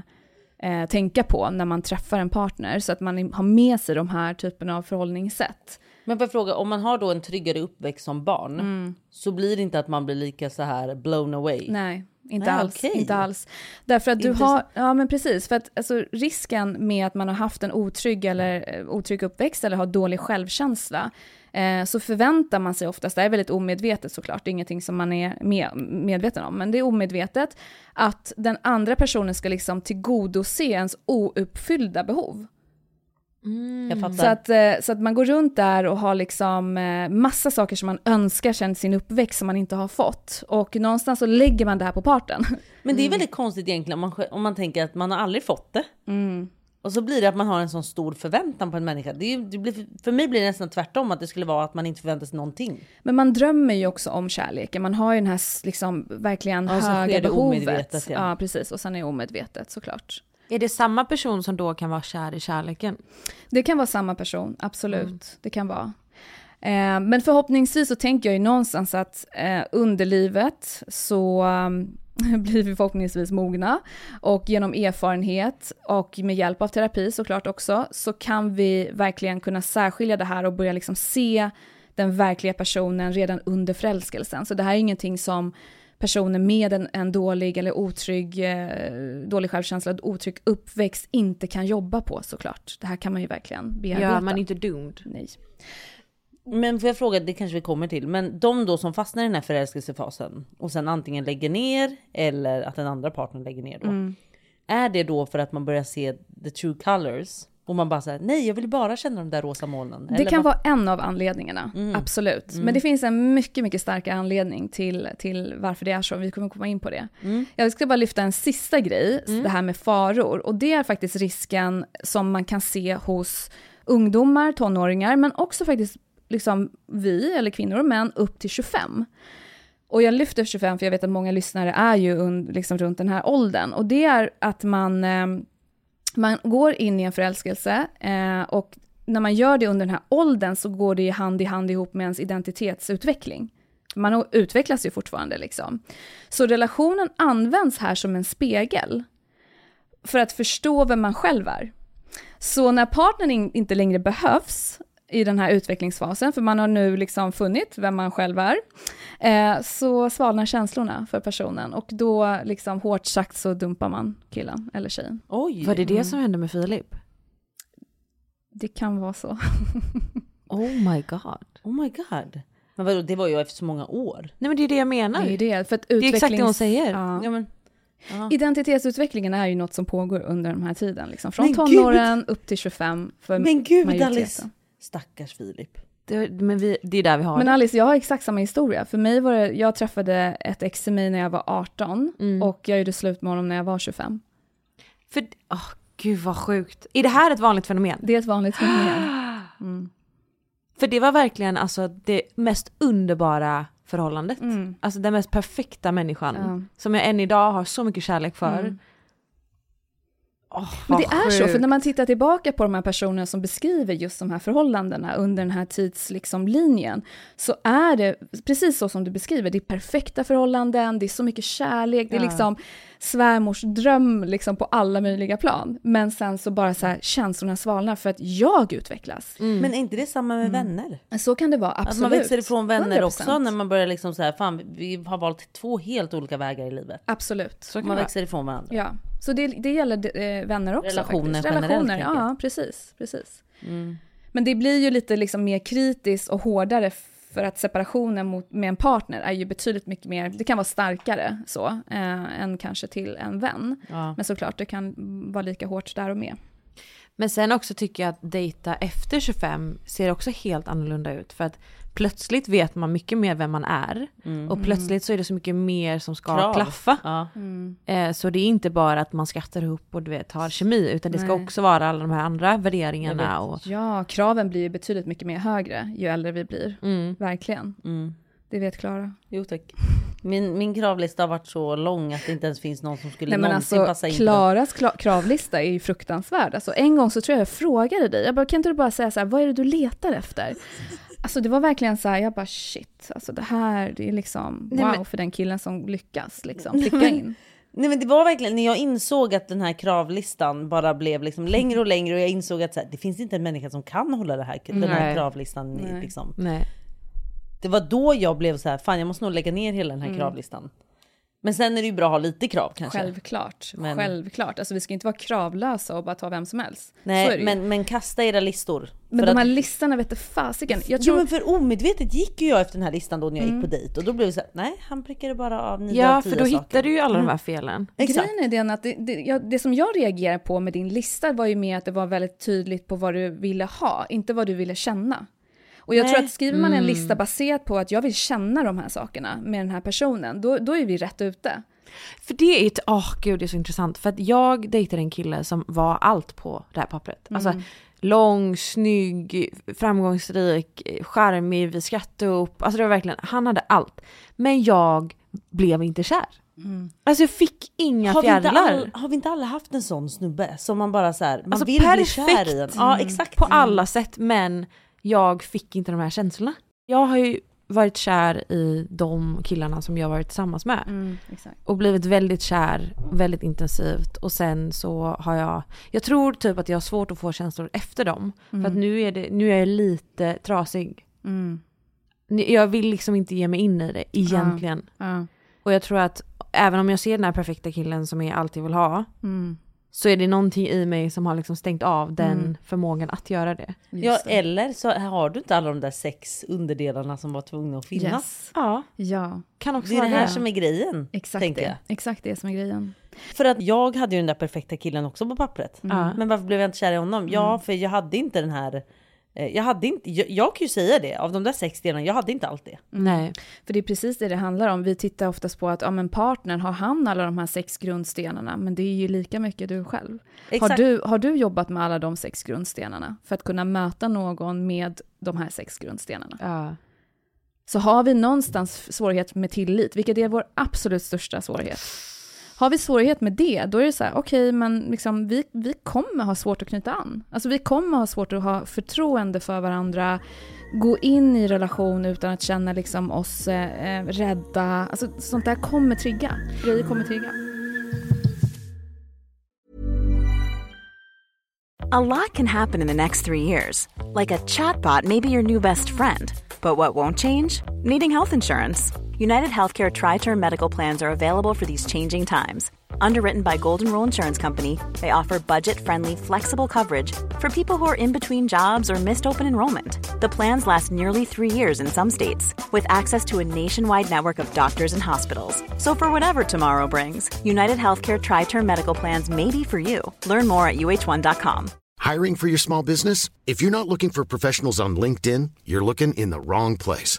eh, tänka på när man träffar en partner så att man har med sig de här typen av förhållningssätt. Men får fråga, om man har då en tryggare uppväxt som barn Mm. så blir det inte att man blir lika så här blown away? Nej, inte Nej, alls. okej. Inte alls. Därför att du Intressant. har, ja men precis, för att alltså, risken med att man har haft en otrygg eller eh, otrygg uppväxt eller har dålig självkänsla eh, så förväntar man sig oftast, det är väldigt omedvetet såklart, det är ingenting som man är med, medveten om, men det är omedvetet att den andra personen ska liksom tillgodose ens ouppfyllda behov. Fattar. Så att, eh, så att man går runt där och har liksom eh, massa saker som man önskar sedan sin uppväxt som man inte har fått. Och någonstans så lägger man det här på parten. <laughs> Men det är väldigt konstigt egentligen om man, om man tänker att man har aldrig fått det. Och så blir det att man har en sån stor förväntan på en människa. Det det blir, för mig blir det nästan tvärtom, att det skulle vara att man inte förväntar sig någonting. Men man drömmer ju också om kärleken. Man har ju den här liksom verkligen Ja, höga behovet. ja. ja, precis. Och sen är det omedvetet såklart. Är det samma person som då kan vara kär i kärleken? Det kan vara samma person, absolut. Det kan vara. Eh, men förhoppningsvis så tänker jag ju någonstans att eh, under livet så um, <laughs> blir vi förhoppningsvis mogna och genom erfarenhet och med hjälp av terapi såklart också så kan vi verkligen kunna särskilja det här och börja liksom se den verkliga personen redan under förälskelsen. Så det här är ingenting som personer med en, en dålig eller otrygg, eh, dålig självkänsla, otrygg uppväxt inte kan jobba på såklart. Det här kan man ju verkligen bearbeta. Ja, man är inte doomed. Nej. Men får jag fråga, det kanske vi kommer till, men de då som fastnar i den här förälskelsefasen och sen antingen lägger ner eller att den andra partnern lägger ner då. Mm. Är det då för att man börjar se the true colors? Och man bara säger nej jag vill bara känna de där rosa molnen. Det kan vad- vara en av anledningarna, absolut. Men det finns en mycket, mycket starkare anledning till, till varför det är så. Vi kommer komma in på det. Jag ska bara lyfta en sista grej, det här med faror. Och det är faktiskt risken som man kan se hos ungdomar, tonåringar, men också faktiskt liksom vi, eller kvinnor och män, upp till 25. Och jag lyfter 25 för jag vet att många lyssnare är ju liksom runt den här åldern. Och det är att man, eh, man går in i en förälskelse eh, och när man gör det under den här åldern så går det ju hand i hand ihop med ens identitetsutveckling. Man utvecklas ju fortfarande liksom. Så relationen används här som en spegel för att förstå vem man själv är. Så när partnern in, inte längre behövs i den här utvecklingsfasen, för man har nu liksom funnit vem man själv är, eh, så svalnar känslorna för personen och då liksom hårt sagt så dumpar man killen eller tjejen. Oj! Var det det som hände med Filip? Det kan vara så. <laughs> Oh my god. Oh my god. Men vadå, det var ju efter så många år. Nej men det är det jag menar. Det är det. För att Det är exakt det hon utvecklings- säger. Ja. Ja, men, Identitetsutvecklingen är ju något som pågår under den här tiden, liksom. från Men tonåren upp till 25 för men gud majoriteten. Alice! Stackars Filip. Det, men vi, det är där vi har Men. Alice, jag har exakt samma historia. För mig var det, jag träffade ett ex i mig när jag var 18 Mm. och jag gjorde slut med honom när jag var 25. För, åh gud vad sjukt. Är det här ett vanligt fenomen? Det är ett vanligt fenomen. <gasps> För det var verkligen alltså det mest underbara förhållandet. Mm. Alltså den mest perfekta människan. Som jag än idag har så mycket kärlek för. Åh, Men det är så, för när man tittar tillbaka på de här personerna som beskriver just de här förhållandena under den här tidslinjen, liksom, så är det precis så som du beskriver, det är perfekta förhållanden, det är så mycket kärlek, det är Ja. liksom svärmors dröm liksom, på alla möjliga plan. Men sen så bara så här, känslorna svalnar för att jag utvecklas. Mm. Men är inte det samma med vänner? Så kan det vara, Att absolut. man växer ifrån vänner 100%. också när man börjar liksom så här, fan vi har valt två helt olika vägar i livet. Absolut. Så kan Man växer ifrån varandra. Ja, så det, det gäller eh, vänner också Relationer faktiskt. generellt, Relationer, jag. ja precis. precis. Mm. Men det blir ju lite liksom mer kritiskt och hårdare för att separationen mot, med en partner är ju betydligt mycket mer, det kan vara starkare så, eh, än kanske till en vän. Ja. Men såklart, det kan vara lika hårt där och med. Men sen också tycker jag att dejta efter 25 ser också helt annorlunda ut. För att plötsligt vet man mycket mer vem man är. Och plötsligt så är det så mycket mer som ska Mm. Krav. klaffa. Ja. Eh, så det är inte bara att man skrattar ihop och du vet har kemi. Utan det ska Nej. också vara alla de här andra värderingarna. Och, Ja, kraven blir ju betydligt mycket mer högre ju äldre vi blir. mm. Verkligen. Mm. Det vet Klara. Jo tack. Min, min kravlista har varit så lång att det inte ens finns någon som skulle Nej men någonsin alltså passa in. Klaras kla- kravlista är ju fruktansvärd. Alltså en gång så tror jag jag frågade dig, jag bara kan inte du bara säga så här, vad är det du letar efter? Alltså det var verkligen så här, jag bara shit, alltså det här, det är liksom Nej, wow men- för den killen som lyckas liksom pricka in. Nej men det var verkligen när jag insåg att den här kravlistan bara blev liksom längre och längre och jag insåg att så här, det finns inte en människa som kan hålla det här, den här Nej. kravlistan. Nej. Liksom. Nej. Det var då jag blev så här, fan jag måste nog lägga ner hela den här kravlistan. Men sen är det ju bra att ha lite krav kanske. Självklart, Men- självklart. Alltså vi ska inte vara kravlösa och bara ta vem som helst. Nej men, men kasta era listor. men För de att- här listorna vet du fasiken. Jag Jo tror, men för omedvetet gick ju jag efter den här listan då när jag gick på dejt och då blev det så här, nej han prickade bara av nio Ja, av tio för då saker. hittar du ju alla de här felen. Exakt. Grejen är den att det, det, jag, det som jag reagerar på med din lista var ju mer att det var väldigt tydligt på vad du ville ha, inte vad du ville känna. Och jag tror Nej. att skriver man en lista baserat på att jag vill känna de här sakerna med den här personen, då, då är vi rätt ute. För det är ett, åh gud det är så intressant. För att jag dejtade en kille som var allt på det här pappret. Alltså lång, snygg, framgångsrik, charmig, vi skrattade upp. Alltså det var verkligen, han hade allt. Men jag blev inte kär. Alltså jag fick inga Har vi, inte fjärilar. all, har vi inte alla haft en sån snubbe som man bara så här, man Alltså vill bli perfekt. kär i en? Ja exakt. På alla sätt, men jag fick inte de här känslorna. Jag har ju varit kär i de killarna som jag varit tillsammans med. exakt. Och blivit väldigt kär, väldigt intensivt. Och sen så har jag, jag tror typ att jag har svårt att få känslor efter dem. För att nu är, det, nu är jag lite trasig. Mm. Jag vill liksom inte ge mig in i det egentligen. Ja. Och jag tror att även om jag ser den här perfekta killen som jag alltid vill ha. Mm. Så är det någonting i mig som har liksom stängt av den Mm. förmågan att göra det. Ja eller så har du inte alla de där sex underdelarna som var tvungna att finnas. Yes. Ja, Ja, kan också Det är det vara här det. som är grejen. exakt tänker det. jag. Exakt det som är grejen. För att jag hade ju den där perfekta killen också på pappret. Ja. Men varför blev jag inte kär i honom? Ja för jag hade inte den här jag hade inte, jag, jag kan ju säga det, av de där sex delarna, jag hade inte allt det. Nej. För det är precis det det handlar om. Vi tittar oftast på att ja, men partnern, har han alla de här sex grundstenarna? Men det är ju lika mycket du själv. Har du, har du jobbat med alla de sex grundstenarna för att kunna möta någon med de här sex grundstenarna? Ja. Så har vi någonstans svårighet med tillit, vilket är vår absolut största svårighet. Har vi svårighet med det, då är det så här, okej, men liksom, vi, vi kommer ha svårt att knyta an. Alltså vi kommer ha svårt att ha förtroende för varandra, gå in i relation utan att känna liksom oss eh, eh, rädda. Alltså sånt där kommer trigga. Grejer kommer trigga. A lot can happen in the next three years. Like a chatbot may be your new best friend. But what won't change? Needing health insurance. United Healthcare Tri Term Medical Plans are available for these changing times. Underwritten by Golden Rule Insurance Company, they offer budget friendly, flexible coverage for people who are in between jobs or missed open enrollment. The plans last nearly three years in some states, with access to a nationwide network of doctors and hospitals. So, for whatever tomorrow brings, United Healthcare Tri Term Medical Plans may be for you. Learn more at uh1.com. Hiring for your small business? If you're not looking for professionals on LinkedIn, you're looking in the wrong place.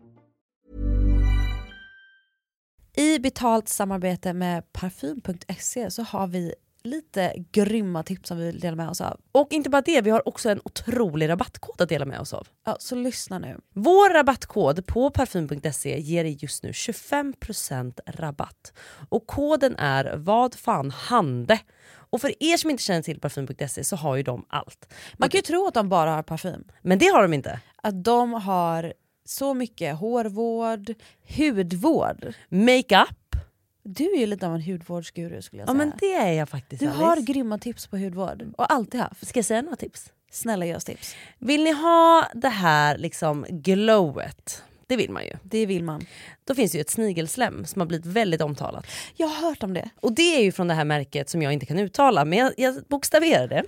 I betalt samarbete med Parfym.se så har vi lite grymma tips som vi vill dela med oss av. Och inte bara det, vi har också en otrolig rabattkod att dela med oss av. Ja, så lyssna nu. Vår rabattkod på parfym.se ger dig just nu 25% rabatt. Och koden är vad fan hande. Och för er som inte känner till parfym.se så har ju de allt. Man kan ju tro att de bara har parfym. Men det har de inte. Att de har så mycket hårvård, hudvård, Makeup, Du är ju lite av en hudvårdsguru skulle jag Ja säga. men det är jag faktiskt Du Alice. har grymma tips på hudvård och alltid haft. Ska jag säga några tips? Snälla ge oss tips. Vill ni ha det här liksom glowet? Det vill man ju. Det vill man. Då finns det ju ett snigelslem som har blivit väldigt omtalat. Jag har hört om det. Och det är ju från det här märket som jag inte kan uttala, men jag, jag bokstaverar det.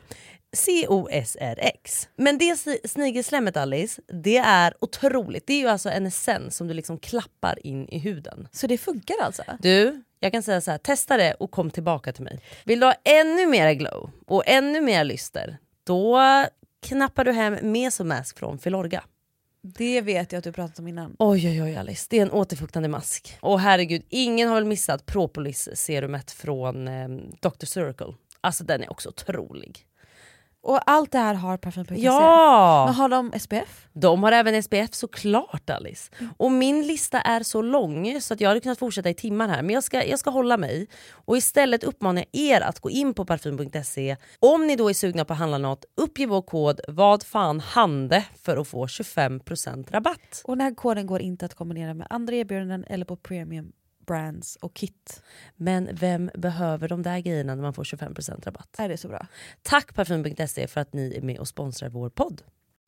COSRX. Men det sni- snigelslemmet Alice, det är otroligt. Det är ju alltså en essens som du liksom klappar in i huden. Så det funkar alltså? Du, jag kan säga så här, testa det och kom tillbaka till mig. Vill du ha ännu mer glow och ännu mer lyster, då knappar du hem Mesomask från Filorga. Det vet jag att du pratat om innan. Oj oj oj Alice, det är en återfuktande mask. Och herregud, ingen har väl missat Propolis-serumet från eh, Dr. Circle. Alltså den är också otrolig. Och allt det här har Parfym.se? Ja! Men har de SPF? De har även SPF såklart Alice. Och min lista är så lång så att jag hade kunnat fortsätta i timmar här. Men jag ska, jag ska hålla mig. Och istället uppmanar jag er att gå in på parfym.se. Om ni då är sugna på att handla något, uppge vår kod vad fan hande för att få 25% rabatt. Och den här koden går inte att kombinera med andra erbjudanden eller på premium brands och kit. Men vem behöver de där grejerna när man får 25% rabatt? Är det så bra? Tack Parfym.se för att ni är med och sponsrar vår podd.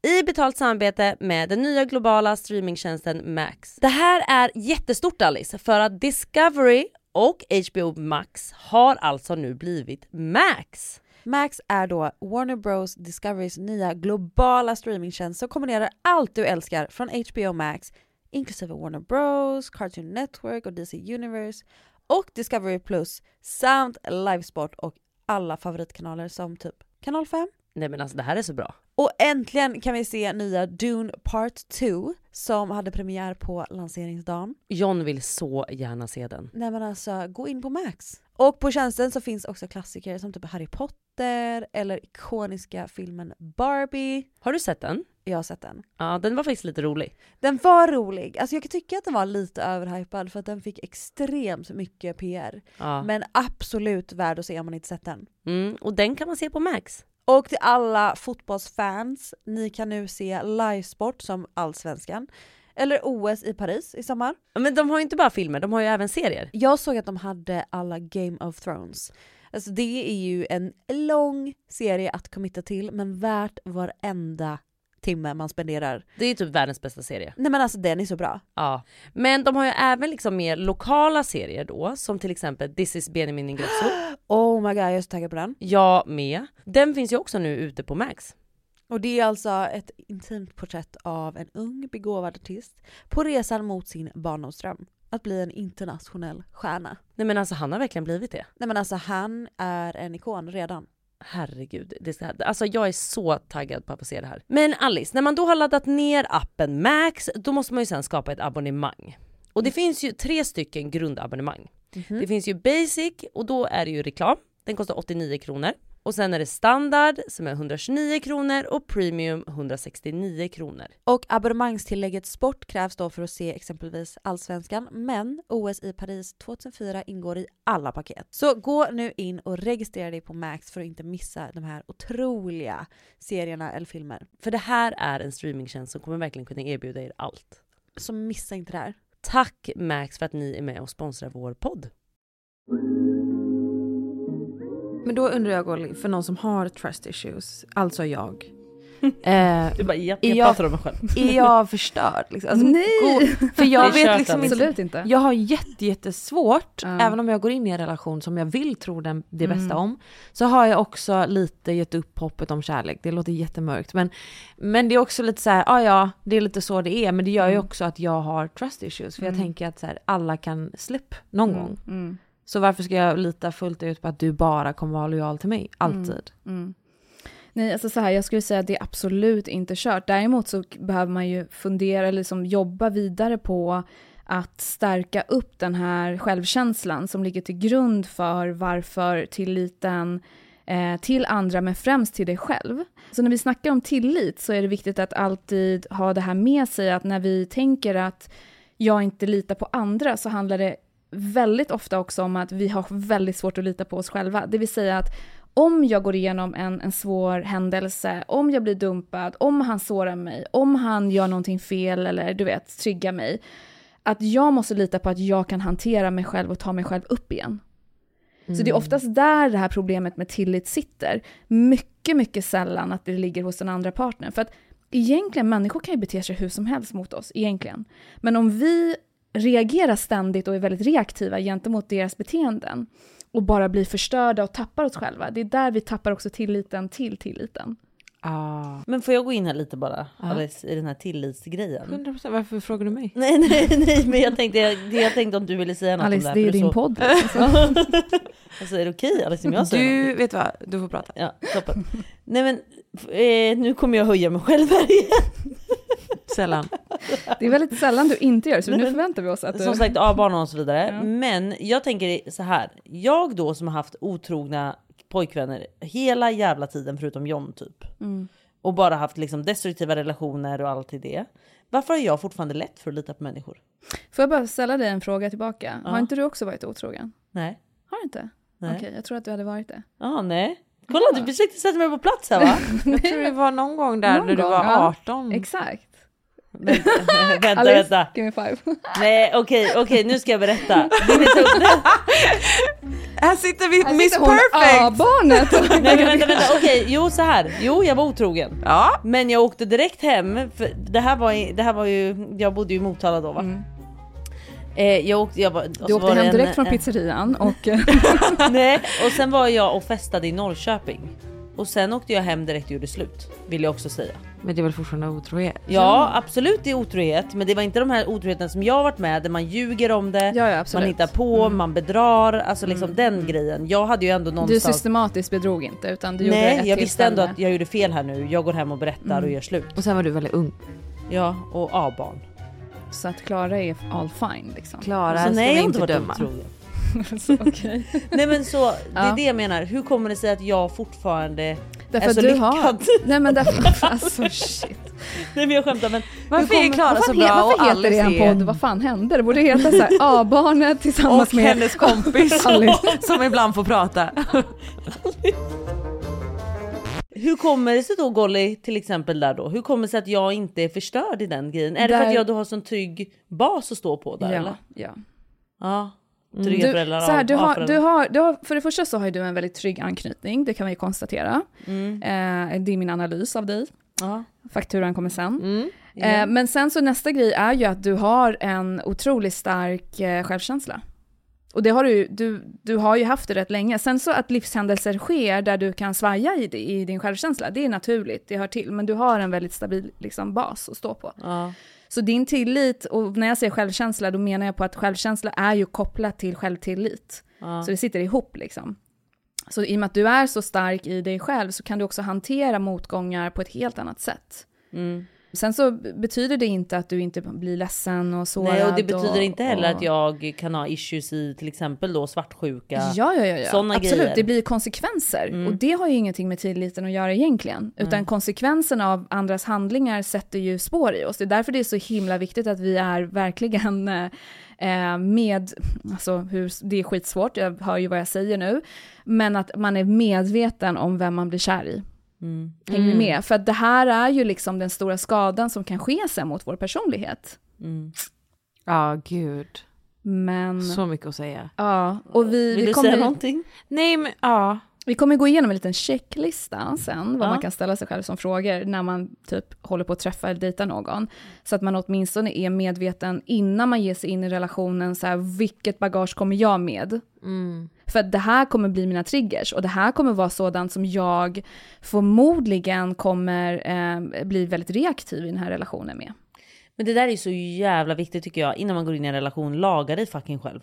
I betalt samarbete med den nya globala streamingtjänsten Max. Det här är jättestort Alice, för att Discovery och HBO Max har alltså nu blivit Max. Max är då Warner Bros Discoverys nya globala streamingtjänst som kombinerar allt du älskar från HBO Max inklusive Warner Bros, Cartoon Network och DC Universe och Discovery Plus samt Livesport och alla favoritkanaler som typ Kanal 5. Nej men alltså det här är så bra. Och äntligen kan vi se nya Dune Part 2 som hade premiär på lanseringsdagen. John vill så gärna se den. Nej men alltså, gå in på Max. Och på tjänsten så finns också klassiker som typ Harry Potter eller ikoniska filmen Barbie. Har du sett den? Jag har sett den. Ja den var faktiskt lite rolig. Den var rolig. Alltså jag kan tycka att den var lite överhypad för att den fick extremt mycket PR. Ja. Men absolut värd att se om man inte sett den. Mm, och den kan man se på Max. Och till alla fotbollsfans, ni kan nu se livesport som Allsvenskan. Eller OS i Paris i sommar. Men de har ju inte bara filmer, de har ju även serier. Jag såg att de hade alla Game of Thrones. Alltså det är ju en lång serie att committa till men värt varenda timme man spenderar. Det är ju typ världens bästa serie. Nej men alltså den är så bra. Ja. Men de har ju även liksom mer lokala serier då, som till exempel This is Benjamin Ingrosso. <gasps> Oh my god, jag är så taggad på den. Jag med. Den finns ju också nu ute på Max. Och det är alltså ett intimt porträtt av en ung begåvad artist på resan mot sin barndomsdröm. Att bli en internationell stjärna. Nej men alltså han har verkligen blivit det. Nej men alltså han är en ikon redan. Herregud, det ska, alltså jag är så taggad på att få se det här. Men Alice, när man då har laddat ner appen Max, då måste man ju sen skapa ett abonnemang. Och det finns ju tre stycken grundabonnemang. Det finns ju basic och då är det ju reklam. Den kostar 89 kronor. Och sen är det standard som är 129 kronor och premium 169 kronor. Och abonnemangstillägget sport krävs då för att se exempelvis Allsvenskan, men OS i Paris 2004 ingår i alla paket. Så gå nu in och registrera dig på Max för att inte missa de här otroliga serierna eller filmer. För det här är en streamingtjänst som kommer verkligen kunna erbjuda er allt. Så missa inte det här. Tack Max för att ni är med och sponsrar vår podd. Men då undrar jag Golly, för någon som har trust issues, alltså jag. <laughs> Eh, Du bara, jag, är jag pratar om mig själv. Är jag förstörd? Liksom? Alltså, Nej! gå- för jag vet liksom. Absolut inte. Jag har jätte, jättesvårt, Ja. även om jag går in i en relation som jag vill tro den, det Mm. bästa om, så har jag också lite gett upp hoppet om kärlek. Det låter jättemörkt men, men det är också lite så här, ja ja, det är lite så det är, men det gör ju Mm. också att jag har trust issues. För jag Mm. tänker att så här, alla kan slip någon Mm, gång. Mm. Så varför ska jag lita fullt ut på att du bara kommer vara lojal till mig, alltid? Mm. Nej, alltså så här, jag skulle säga att det är absolut inte kört. Däremot så behöver man ju fundera eller liksom jobba vidare på att stärka upp den här självkänslan som ligger till grund för varför tilliten eh, till andra, men främst till dig själv. Så när vi snackar om tillit så är det viktigt att alltid ha det här med sig att när vi tänker att jag inte litar på andra så handlar det väldigt ofta också om att vi har väldigt svårt att lita på oss själva. Det vill säga att om jag går igenom en, en svår händelse, om jag blir dumpad, om han sårar mig, om han gör någonting fel eller du vet, triggar mig. att jag måste lita på att jag kan hantera mig själv och ta mig själv upp igen. Så det är Mm. oftast där det här problemet med tillit sitter. Mycket, mycket sällan att det ligger hos den andra partnern. För att egentligen, människor kan ju bete sig hur som helst mot oss, egentligen. Men om vi reagerar ständigt och är väldigt reaktiva gentemot deras beteenden och bara blir förstörda och tappar oss själva, det är där vi tappar också tilliten till tilliten. Ah. Men får jag gå in här lite bara, Ja. Alice, i den här tillitsgrejen? 100% varför frågar du mig? <laughs> Nej, nej, nej, men jag tänkte, jag, jag tänkte om du ville säga något Alice, om det det är här. för din så- podd. Alltså. <laughs> alltså är det okej Alice om jag säger Du, något? vet vad, du får prata. Ja, toppen. nej men, eh, nu kommer jag höja mig själv här igen. Sällan. <laughs> Det är väldigt sällan du inte gör det, så nu förväntar vi oss att du... Som sagt, A-barn och så vidare. Ja. Men jag tänker så här. Jag då som har haft otrogna pojkvänner hela jävla tiden förutom John typ. Mm. Och bara haft liksom destruktiva relationer och allt i det. Varför har jag fortfarande lätt för att lita på människor? Får jag bara ställa dig en fråga tillbaka? Ja. Har inte du också varit otrogen? Nej. Har du inte? Okej, jag tror att du hade varit det. Ja, nej. Kolla, du försökte sätta mig på plats här va? Jag tror det var någon gång där Någon när du gång, var ja. 18. Exakt. Vänta, <laughs> vänta, Alice, vänta. give me five. Nej, okej, okej, nu ska jag berätta. Här sitter vi, Här Miss sitter hon, Perfect! A-barnet! <laughs> Nej men vänta, vänta, okej, jo så här. Jo, jag var otrogen. Ja. Men jag åkte direkt hem, för det här var, det här var ju, jag bodde ju i Motala då va? Mm. Eh, jag åkte, jag var, Du åkte hem en- direkt från en- pizzerian och... <laughs> Nej, och sen var jag och festade i Norrköping. Och sen åkte jag hem direkt och gjorde slut, vill jag också säga. Men det är väl fortfarande otrohet? Ja, absolut det är otrohet, men det var inte de här otroheterna som jag har varit med, där man ljuger om det, Ja, ja, man hittar på, man bedrar, alltså liksom den grejen. Jag hade ju ändå Du någonstans... systematiskt bedrog inte, utan du gjorde det Nej, jag visste ändå att jag gjorde fel här nu. Jag går hem och berättar Mm. och gör slut. Och sen var du väldigt ung. Ja, och A-barn. Så att Klara är all fine liksom. Klara ska nej, vi inte döma. otrogen. <laughs> Okej. Nej men så, det är Ja. det jag menar. Hur kommer det sig att jag fortfarande Därför är så du lyckad? har... <laughs> Nej men därför... <laughs> Alltså shit. Nej men jag skämtar men Varför Hur är Klara så bra Varför och heter det Alice en är... podd? Vad fan hände? Det borde heta så här A-barnet tillsammans Och med hennes kompis Alice. som ibland får prata. hur kommer det sig då Golly till exempel där då? Hur kommer det sig att jag inte är förstörd i den grejen? Är det för Där- att jag då har sån trygg bas att stå på där Ja, eller? ja. Ja. Trygga Du, föräldrar så här, du har, föräldrar. du har, du har, för det första så har ju du en väldigt trygg anknytning, det kan vi konstatera. Mm. Eh, det är min analys av dig. Ja. Fakturan kommer sen. Mm. Eh, men sen så nästa grej är ju att du har en otroligt stark eh, självkänsla. Och det har du, du, du har ju haft det rätt länge. Sen så att livshändelser sker där du kan svaja i, i din självkänsla, det är naturligt, det hör till. Men du har en väldigt stabil liksom, bas att stå på. Ja. Så din tillit, och när jag säger självkänsla, då menar jag på att självkänsla är ju kopplat till självtillit. Ja. Så det sitter ihop liksom. Så i och med att du är så stark i dig själv så kan du också hantera motgångar på ett helt annat sätt. Mm. Sen så betyder det inte att du inte blir ledsen och sårad. Nej och det betyder inte heller och- att jag kan ha issues i till exempel då svartsjuka. Ja, ja, ja, ja. Såna absolut. grejer. Det blir konsekvenser. Mm. Och det har ju ingenting med tilliten att göra egentligen. Utan Nej. konsekvenserna av andras handlingar sätter ju spår i oss. Det är därför det är så himla viktigt att vi är verkligen eh, med, alltså hur, det är skitsvårt, jag hör ju vad jag säger nu, men att man är medveten om vem man blir kär i. Mm. Hänger ni Mm. med? För att det här är ju liksom den stora skadan som kan ske sen mot vår personlighet. Mm. Ja, gud. Men... Så mycket att säga. Ja, och vi, Vill vi du kommer... säga någonting? Nej men ja. Vi kommer gå igenom en liten checklista sen, vad Ja. man kan ställa sig själv som frågor när man typ håller på att träffa eller dejta någon. Så att man åtminstone är medveten innan man ger sig in i relationen, så här, vilket bagage kommer jag med? Mm. För att det här kommer bli mina triggers och det här kommer vara sådant som jag förmodligen kommer eh, bli väldigt reaktiv i den här relationen med. Men det där är så jävla viktigt tycker jag innan man går in i en relation. Laga dig fucking själv.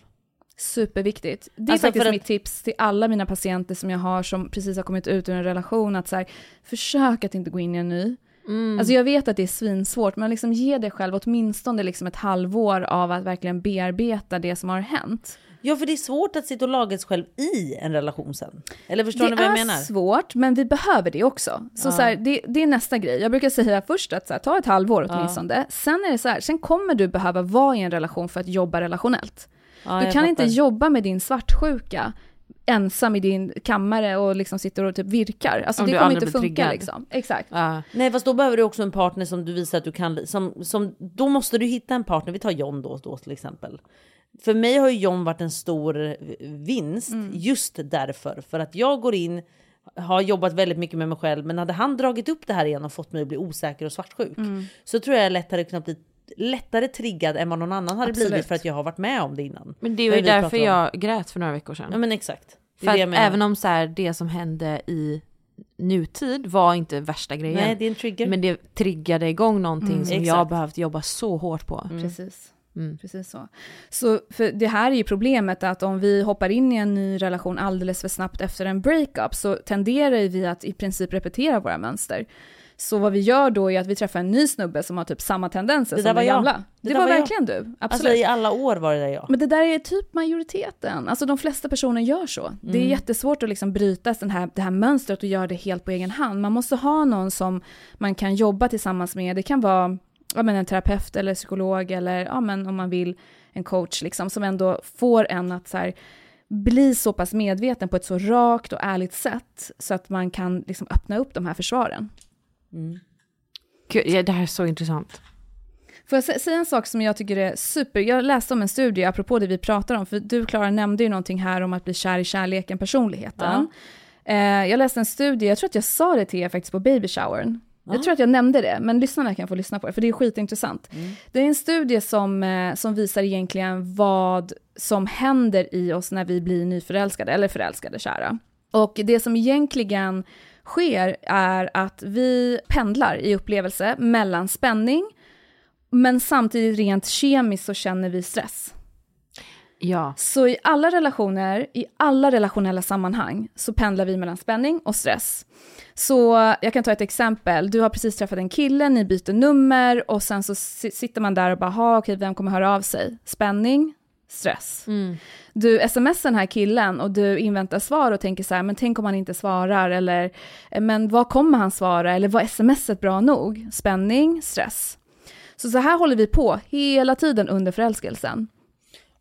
Superviktigt. Det är Alltså, faktiskt att- mitt tips till alla mina patienter som jag har som precis har kommit ut ur en relation, att så här, försök att inte gå in i en ny. Mm. Alltså jag vet att det är svinsvårt, men liksom ge dig själv åtminstone liksom ett halvår av att verkligen bearbeta det som har hänt. Ja för det är svårt att sitta och laga sig själv i en relation sen. Eller förstår det ni vad jag är menar? svårt, men vi behöver det också. Så, Ja. så här, det, det är nästa grej. Jag brukar säga först att så här, ta ett halvår åtminstone. Sen är det så här, sen kommer du behöva vara i en relation för att jobba relationellt. Ja, du kan inte fattar. jobba med din svartsjuka ensam i din kammare och liksom sitter och typ virkar. Alltså Om det kommer inte funka liksom. Exakt. Nej fast då behöver du också en partner som du visar att du kan, som, som, då måste du hitta en partner, vi tar John då, då till exempel. För mig har ju John varit en stor vinst Mm. just därför. För att jag går in, har jobbat väldigt mycket med mig själv, men hade han dragit upp det här igen och fått mig att bli osäker och svartsjuk Mm. så tror jag jag lättare kunnat bli lättare triggad än vad någon annan hade Absolut. blivit för att jag har varit med om det innan. Men det var ju därför jag grät för några veckor sedan. Ja men exakt. För det jag att även om så här, det som hände i nutid var inte värsta grejen. Nej, det är en trigger. Men det triggade igång någonting Mm. som jag Exakt. behövt jobba så hårt på. Precis. Mm. Precis så. Så för det här är ju problemet att om vi hoppar in i en ny relation alldeles för snabbt efter en breakup så tenderar vi att i princip repetera våra mönster. Så vad vi gör då är att vi träffar en ny snubbe som har typ samma tendenser Det som den jag. gamla. Det, Det var, var jag. verkligen du, absolut. Alltså i alla år var det där jag. Men det där är typ majoriteten. Alltså de flesta personer gör så. Det är Mm. jättesvårt att liksom bryta den här, det här mönstret och göra det helt på egen hand. Man måste ha någon som man kan jobba tillsammans med. Det kan vara ja, men en terapeut eller psykolog eller ja, men om man vill en coach liksom, som ändå får en att så här, bli så pass medveten på ett så rakt och ärligt sätt så att man kan liksom öppna upp de här försvaren. Gud, ja, det här är så intressant. Får jag sä- säga en sak som jag tycker är super? Jag läste om en studie, apropå det vi pratar om, för du Klara nämnde ju någonting här om att bli kär i kärleken, personligheten. Eh, jag läste en studie, jag tror att jag sa det till er faktiskt på baby showern. Ja. Jag tror att jag nämnde det, men lyssnarna kan få lyssna på det, för det är skitintressant. Det är en studie som, eh, som visar egentligen vad som händer i oss när vi blir nyförälskade, eller förälskade, kära. Och det som egentligen sker är att vi pendlar i upplevelse mellan spänning, men samtidigt rent kemiskt så känner vi stress. Ja. Så i alla relationer, i alla relationella sammanhang, så pendlar vi mellan spänning och stress. Så jag kan ta ett exempel. Du har precis träffat en kille, ni byter nummer och sen så si- sitter man där och bara, ha okej, vem kommer höra av sig? Spänning, stress. Du smsar den här killen och du inväntar svar och tänker så här, men tänk om han inte svarar eller, men vad kommer han svara eller var smset bra nog? Spänning, stress. Så så här håller vi på hela tiden under förälskelsen.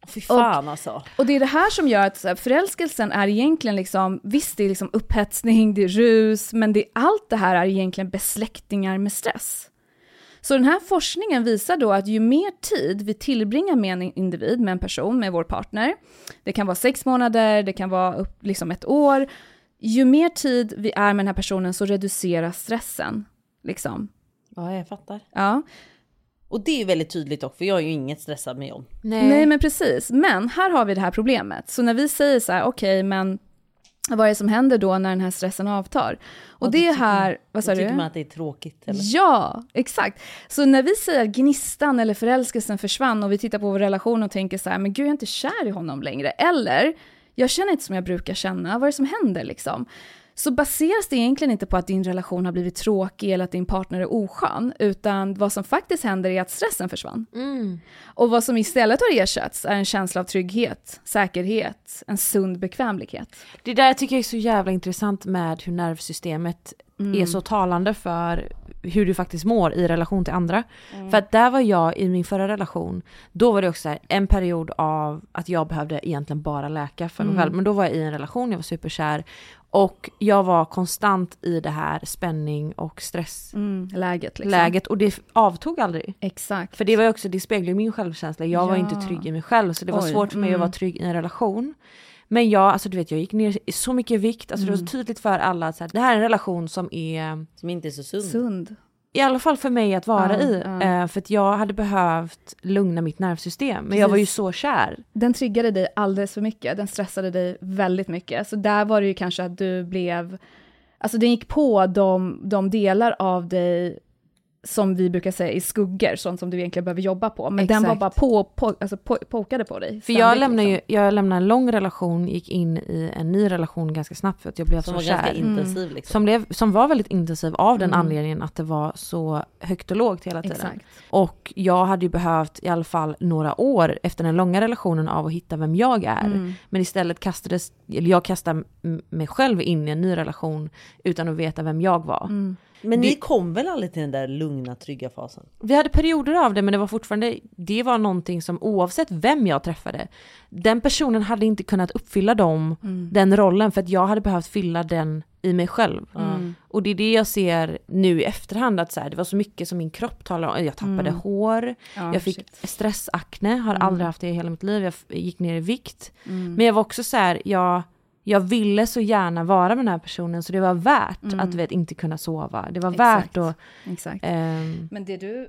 Fy fan alltså. Och det är det här som gör att här, förälskelsen är egentligen liksom, visst det är liksom upphetsning, det är rus, men det, allt det här är egentligen besläktningar med stress. Så den här forskningen visar då att ju mer tid vi tillbringar med en individ, med en person, med vår partner, det kan vara sex månader, det kan vara upp, liksom ett år, ju mer tid vi är med den här personen så reduceras stressen. Liksom. Ja, jag fattar. Ja. Och det är ju väldigt tydligt dock, för jag är ju inget stressad med John. Nej. men precis. Men här har vi det här problemet. Så när vi säger så här, okej, men vad är det som händer då när den här stressen avtar? Och Ja, det är tycker här, man- vad sa du? tycker man att det är tråkigt. Eller? Ja, exakt. Så när vi säger att gnistan eller förälskelsen försvann och vi tittar på vår relation och tänker så här, men gud jag är inte kär i honom längre. Eller, jag känner inte som jag brukar känna, vad är det som händer liksom? Så baseras det egentligen inte på att din relation har blivit tråkig eller att din partner är oskön, utan vad som faktiskt händer är att stressen försvann. Och vad som istället har ersatts är en känsla av trygghet, säkerhet, en sund bekvämlighet. Det där tycker jag är så jävla intressant med hur nervsystemet Mm. är så talande för hur du faktiskt mår i relation till andra. Mm. För att där var jag i min förra relation, då var det också här, en period av att jag behövde egentligen bara läka för mig Mm. själv. Men då var jag i en relation, jag var superkär. Och jag var konstant i det här spänning och stress Mm, läget liksom. läget och det avtog aldrig. Exakt. För det var också, det speglar ju min självkänsla. Jag var Ja. inte trygg i mig själv så det var Oj, svårt för mig att mm. vara trygg i en relation. Men jag, alltså du vet jag gick ner i så mycket vikt, alltså det var Mm. så tydligt för alla att så här, det här är en relation som är Som inte är så sund. Sund. i alla fall för mig att vara Ja, i. Eh, för att jag hade behövt lugna mitt nervsystem. Men jag var ju Precis. så kär. Den triggade dig alldeles för mycket, den stressade dig väldigt mycket. Så där var det ju kanske att du blev, alltså den gick på de, de delar av dig som vi brukar säga i skuggor, sånt som du egentligen behöver jobba på. Men den var Exakt. bara på, på alltså på, pokade på dig. För jag lämnade ju, liksom. jag lämnade en lång relation, gick in i en ny relation ganska snabbt för att jag blev Som så var kär. ganska intensiv liksom. Som, blev, som var väldigt intensiv av den Mm. anledningen att det var så högt och lågt hela tiden. Exakt. Och jag hade ju behövt i alla fall några år efter den långa relationen av att hitta vem jag är. Mm. Men istället kastades, eller jag kastade mig själv in i en ny relation utan att veta vem jag var. Mm. Men ni Det- kom väl aldrig till den där lugna, trygga fasen? Vi hade perioder av det men det var fortfarande, det var någonting som oavsett vem jag träffade, den personen hade inte kunnat uppfylla dem, Mm. den rollen för att jag hade behövt fylla den i mig själv. Mm. Och det är det jag ser nu i efterhand att så här, det var så mycket som min kropp talade om, jag tappade Mm. hår, Ja, jag fick shit. stressakne, har Mm. aldrig haft det i hela mitt liv, jag gick ner i vikt. Mm. Men jag var också så här, jag, jag ville så gärna vara med den här personen så det var värt Mm. att vet, inte kunna sova. Det var Exakt. värt att... Exakt. ehm, Men det du,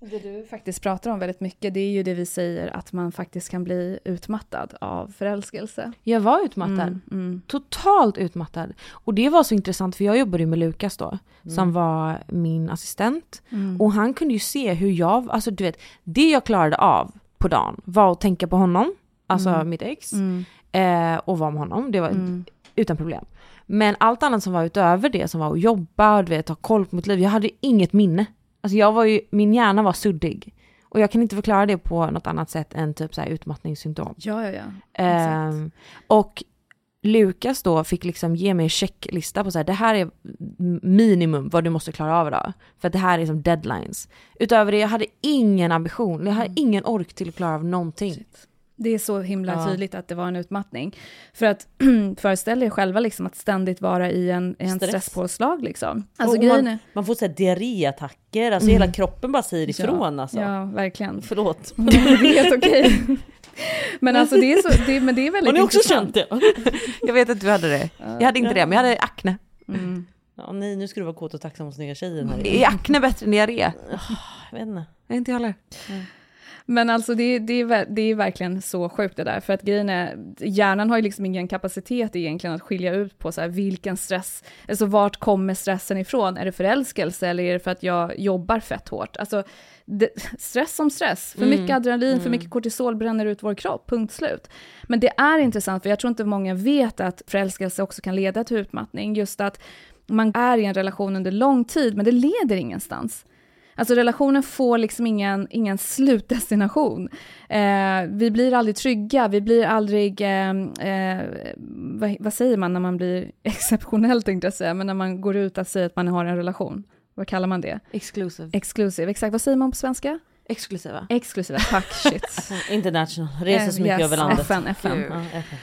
det du faktiskt pratar om väldigt mycket, det är ju det vi säger att man faktiskt kan bli utmattad av förälskelse. Jag var utmattad. Mm, mm. Totalt utmattad. Och det var så intressant för jag jobbade ju med Lukas då, Mm. som var min assistent. Mm. Och han kunde ju se hur jag, alltså du vet, det jag klarade av på dagen var att tänka på honom, alltså Mm. mitt ex. Eh, och vara med honom. Det var Mm. utan problem. Men allt annat som var utöver det, som var att jobba, du vet, ha koll på mitt liv, jag hade inget minne. Alltså jag var ju, min hjärna var suddig. Och jag kan inte förklara det på något annat sätt än typ så här utmattningssymptom. Ja, ja, ja. Ehm, och Lukas då fick liksom ge mig en checklista på så här, det här är minimum vad du måste klara av idag. För att det här är som deadlines. Utöver det, jag hade ingen ambition, jag hade Mm. ingen ork till att klara av någonting. Det är så himla Ja. tydligt att det var en utmattning. För att <clears throat> föreställa er själva liksom att ständigt vara i en, en Stress. stresspåslag liksom. Alltså Och man, är... man får diarréattacker, alltså Mm. hela kroppen bara säger ifrån alltså. Ja, verkligen. Förlåt. <laughs> det är helt okej. <laughs> Men alltså det är, så, det, men det är väldigt Har ni också intressant. känt det? <laughs> Jag vet att du hade det. Jag hade inte det, men jag hade akne. Mm. Ja, nej, nu ska du vara kåt och tacksam och snygga tjejen här. Är akne bättre än diarré? Jag vet inte. Jag inte jag heller. Men alltså det, det, det är verkligen så sjukt det där, för att grejen är, hjärnan har ju liksom ingen kapacitet egentligen att skilja ut på så här, vilken stress, alltså vart kommer stressen ifrån? Är det förälskelse eller är det för att jag jobbar fett hårt? Alltså det, stress som stress, för Mm. mycket adrenalin, för Mm. mycket kortisol bränner ut vår kropp, punkt slut. Men det är intressant, för jag tror inte många vet att förälskelse också kan leda till utmattning, just att man är i en relation under lång tid, men det leder ingenstans. Alltså relationen får liksom ingen, ingen slutdestination. Eh, vi blir aldrig trygga, vi blir aldrig, eh, eh, vad, vad säger man när man blir <laughs> exceptionell tänkte jag säga, men när man går ut att säga att man har en relation. Vad kallar man det? Exclusive. Exclusive, exakt. Vad säger man på svenska? Exklusiva. Exklusiva, tack, shit. <laughs> International, reser så Eh, mycket yes, över landet. FN, FN. FN.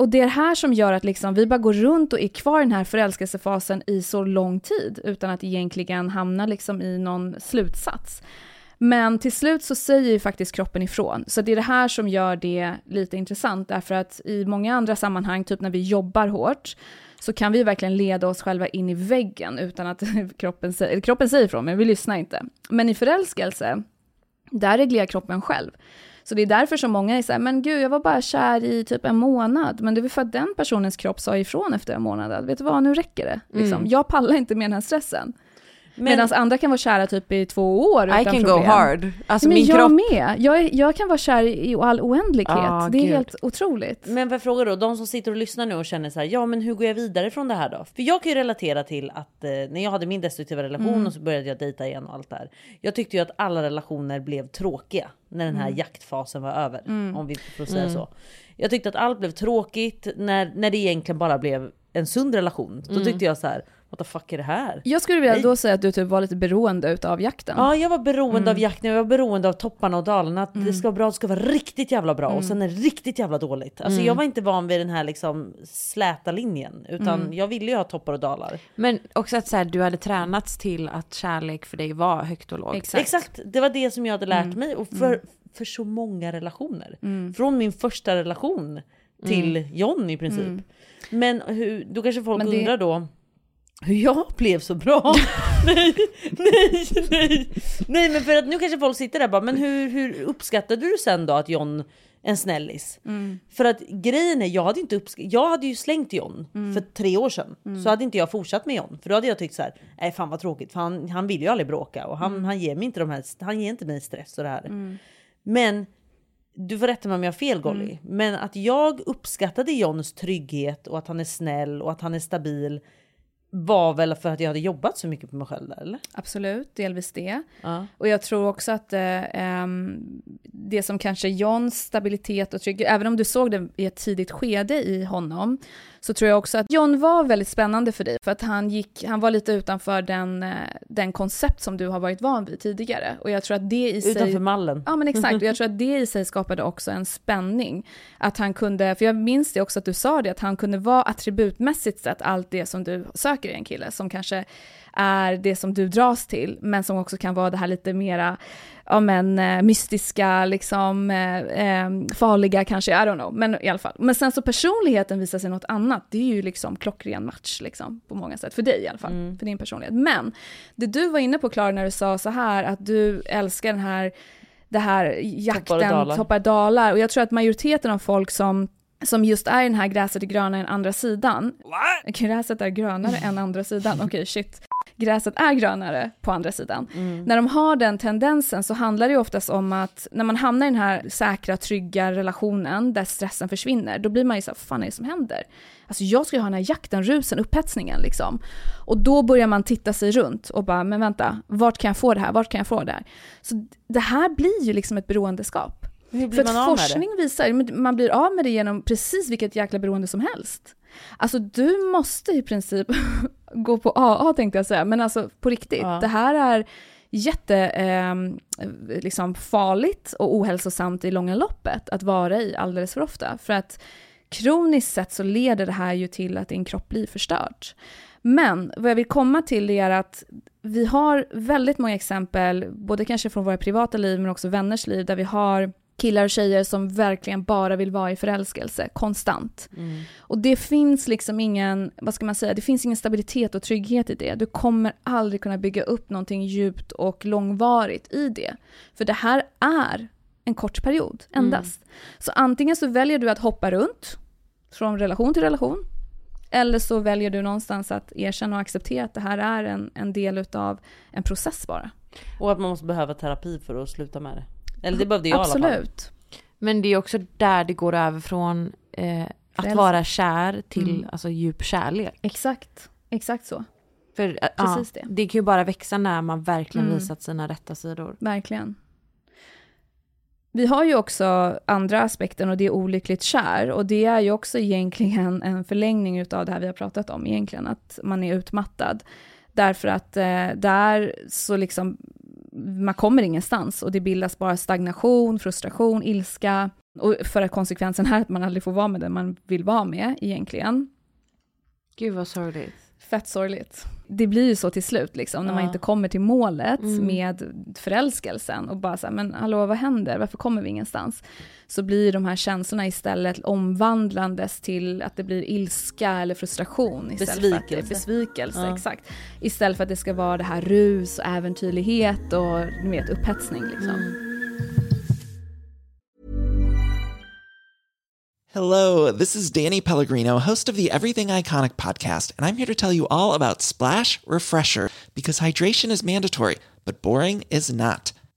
Och det är det här som gör att liksom vi bara går runt och är kvar i den här förälskelsefasen i så lång tid utan att egentligen hamna liksom i någon slutsats. Men till slut så säger ju faktiskt kroppen ifrån. Så det är det här som gör det lite intressant, därför att i många andra sammanhang, typ när vi jobbar hårt, så kan vi verkligen leda oss själva in i väggen utan att <laughs> kroppen säger, kroppen säger ifrån, men vi lyssnar inte. Men i förälskelse, där reglerar kroppen själv. Så det är därför som många är så här, men gud, jag var bara kär i typ en månad. Men det var för att den personens kropp sa ifrån efter en månad, att, vet du vad, nu räcker det. Liksom. Mm. Jag pallar inte med den här stressen. Men- Medan andra kan vara kära typ i två år I utan can problem. go hard. Alltså men min jag kropp... med. Jag, är- jag kan vara kär i all oändlighet. Ah, det är gud. helt otroligt. Men vad jag frågar då, de som sitter och lyssnar nu och känner så här, ja men hur går jag vidare från det här då? För jag kan ju relatera till att eh, när jag hade min destruktiva relation Mm. och så började jag dejta igen och allt det här. Jag tyckte ju att alla relationer blev tråkiga när den här Mm. jaktfasen var över. Mm. Om vi får säga Mm. så. Jag tyckte att allt blev tråkigt när, när det egentligen bara blev en sund relation. Då Mm. tyckte jag så här, what the fuck är det här? Jag skulle vilja då säga att du typ var lite beroende utav jakten. Ja, jag var beroende Mm. av jakten, jag var beroende av topparna och dalarna. Att det Mm. ska vara bra, det ska vara riktigt jävla bra och Mm. sen är det riktigt jävla dåligt. Alltså Mm. jag var inte van vid den här liksom släta linjen. Utan Mm. jag ville ju ha toppar och dalar. Men också att så här, du hade tränats till att kärlek för dig var högt och lågt. Exakt. det var det som jag hade lärt Mm. mig. Och för, Mm. för så många relationer. Mm. Från min första relation till Mm. John i princip. Mm. Men hur, då kanske folk det- undrar då hur jag blev så bra. <laughs> nej, nej, nej. Nej men för att nu kanske folk sitter där och bara, men hur, hur uppskattade du sen då att John en snällis? Mm. För att grejen är, jag hade inte uppsk- jag hade ju slängt John Mm. för tre år sedan. Mm. Så hade inte jag fortsatt med John. För då hade jag tyckt så här, nej fan vad tråkigt. För han, han vill ju aldrig bråka och han, Mm. han ger mig inte de här, han ger inte mig stress och det här. Mm. Men du får rätta mig om jag har fel Golly. Mm. Men att jag uppskattade Johns trygghet och att han är snäll och att han är stabil var väl för att jag hade jobbat så mycket på mig själv där, eller? Absolut, delvis det. Ja. Och jag tror också att eh, ehm, det som kanske Johns stabilitet och trygghet, även om du såg det i ett tidigt skede i honom, så tror jag också att John var väldigt spännande för dig, för att han, gick, han var lite utanför den, eh, den koncept som du har varit van vid tidigare. Och jag tror att det i sig... Utanför mallen. Ja men exakt, <laughs> och jag tror att det i sig skapade också en spänning. Att han kunde, för jag minns det också att du sa det, att han kunde vara attributmässigt sett allt det som du söker i en kille, som kanske är det som du dras till, men som också kan vara det här lite mera, ja men eh, mystiska, liksom eh, eh, farliga kanske, I don't know, men i alla fall. Men sen så personligheten visar sig något annat, det är ju liksom klockren match liksom på många sätt, för dig i alla fall, Mm. för din personlighet. Men det du var inne på Klara när du sa så här, att du älskar den här, det här jakten, dalar. toppar dalar, och jag tror att majoriteten av folk som som just är den här gräset är grönare än andra sidan. Gräset är grönare än andra sidan, <laughs> okej shit. Gräset är grönare på andra sidan. När de har den tendensen så handlar det ju oftast om att när man hamnar i den här säkra, trygga relationen där stressen försvinner, då blir man ju så här, vad fan är det som händer? Alltså jag ska ju ha den här jakten, rusen, upphetsningen liksom. Och då börjar man titta sig runt och bara, men vänta, vart kan jag få det här, vart kan jag få det här? Så det här blir ju liksom ett beroendeskap. Hur blir För man att av med det? forskning visar, man blir av med det genom precis vilket jäkla beroende som helst. Alltså du måste i princip gå på AA tänkte jag säga, men alltså på riktigt. Ja. Det här är jätte eh, liksom farligt och ohälsosamt i långa loppet att vara i alldeles för ofta. För att kroniskt sett så leder det här ju till att din kropp blir förstörd. Men vad jag vill komma till är att vi har väldigt många exempel, både kanske från våra privata liv men också vänners liv, där vi har killar och tjejer som verkligen bara vill vara i förälskelse, konstant. Mm. Och det finns liksom ingen, vad ska man säga, det finns ingen stabilitet och trygghet i det. Du kommer aldrig kunna bygga upp någonting djupt och långvarigt i det. För det här är en kort period endast. Så antingen så väljer du att hoppa runt från relation till relation, eller så väljer du någonstans att erkänna och acceptera att det här är en, en del utav en process bara. Och att man måste behöva terapi för att sluta med det. Eller det behövde jag i alla fall. Absolut. Men det är också där det går över från eh, att vara kär till Mm. alltså, djup kärlek. Exakt, exakt så. För, eh, Precis ja, det. det kan ju bara växa när man verkligen Mm. visat sina rätta sidor. Verkligen. Vi har ju också andra aspekten och det är olyckligt kär och det är ju också egentligen en förlängning utav det här vi har pratat om egentligen, att man är utmattad. Därför att eh, där så liksom, man kommer ingenstans och det bildas bara stagnation, frustration, ilska och för att konsekvensen är att man aldrig får vara med den man vill vara med egentligen. Gud vad sorgligt. Fett sorgligt. Det blir ju så till slut, liksom, när man Ja. inte kommer till målet Mm. med förälskelsen och bara så här, men hallå, vad händer? Varför kommer vi ingenstans? Så blir de här känslorna istället omvandlandes till att det blir ilska eller frustration. Istället För att det är Besvikelse. besvikelse, Ja. exakt. Istället för att det ska vara det här rus och äventyrlighet och du vet, upphetsning. Liksom. Hello, this is Danny Pellegrino, host of the Everything Iconic podcast, and I'm here to tell you all about Splash Refresher because hydration is mandatory, but boring is not.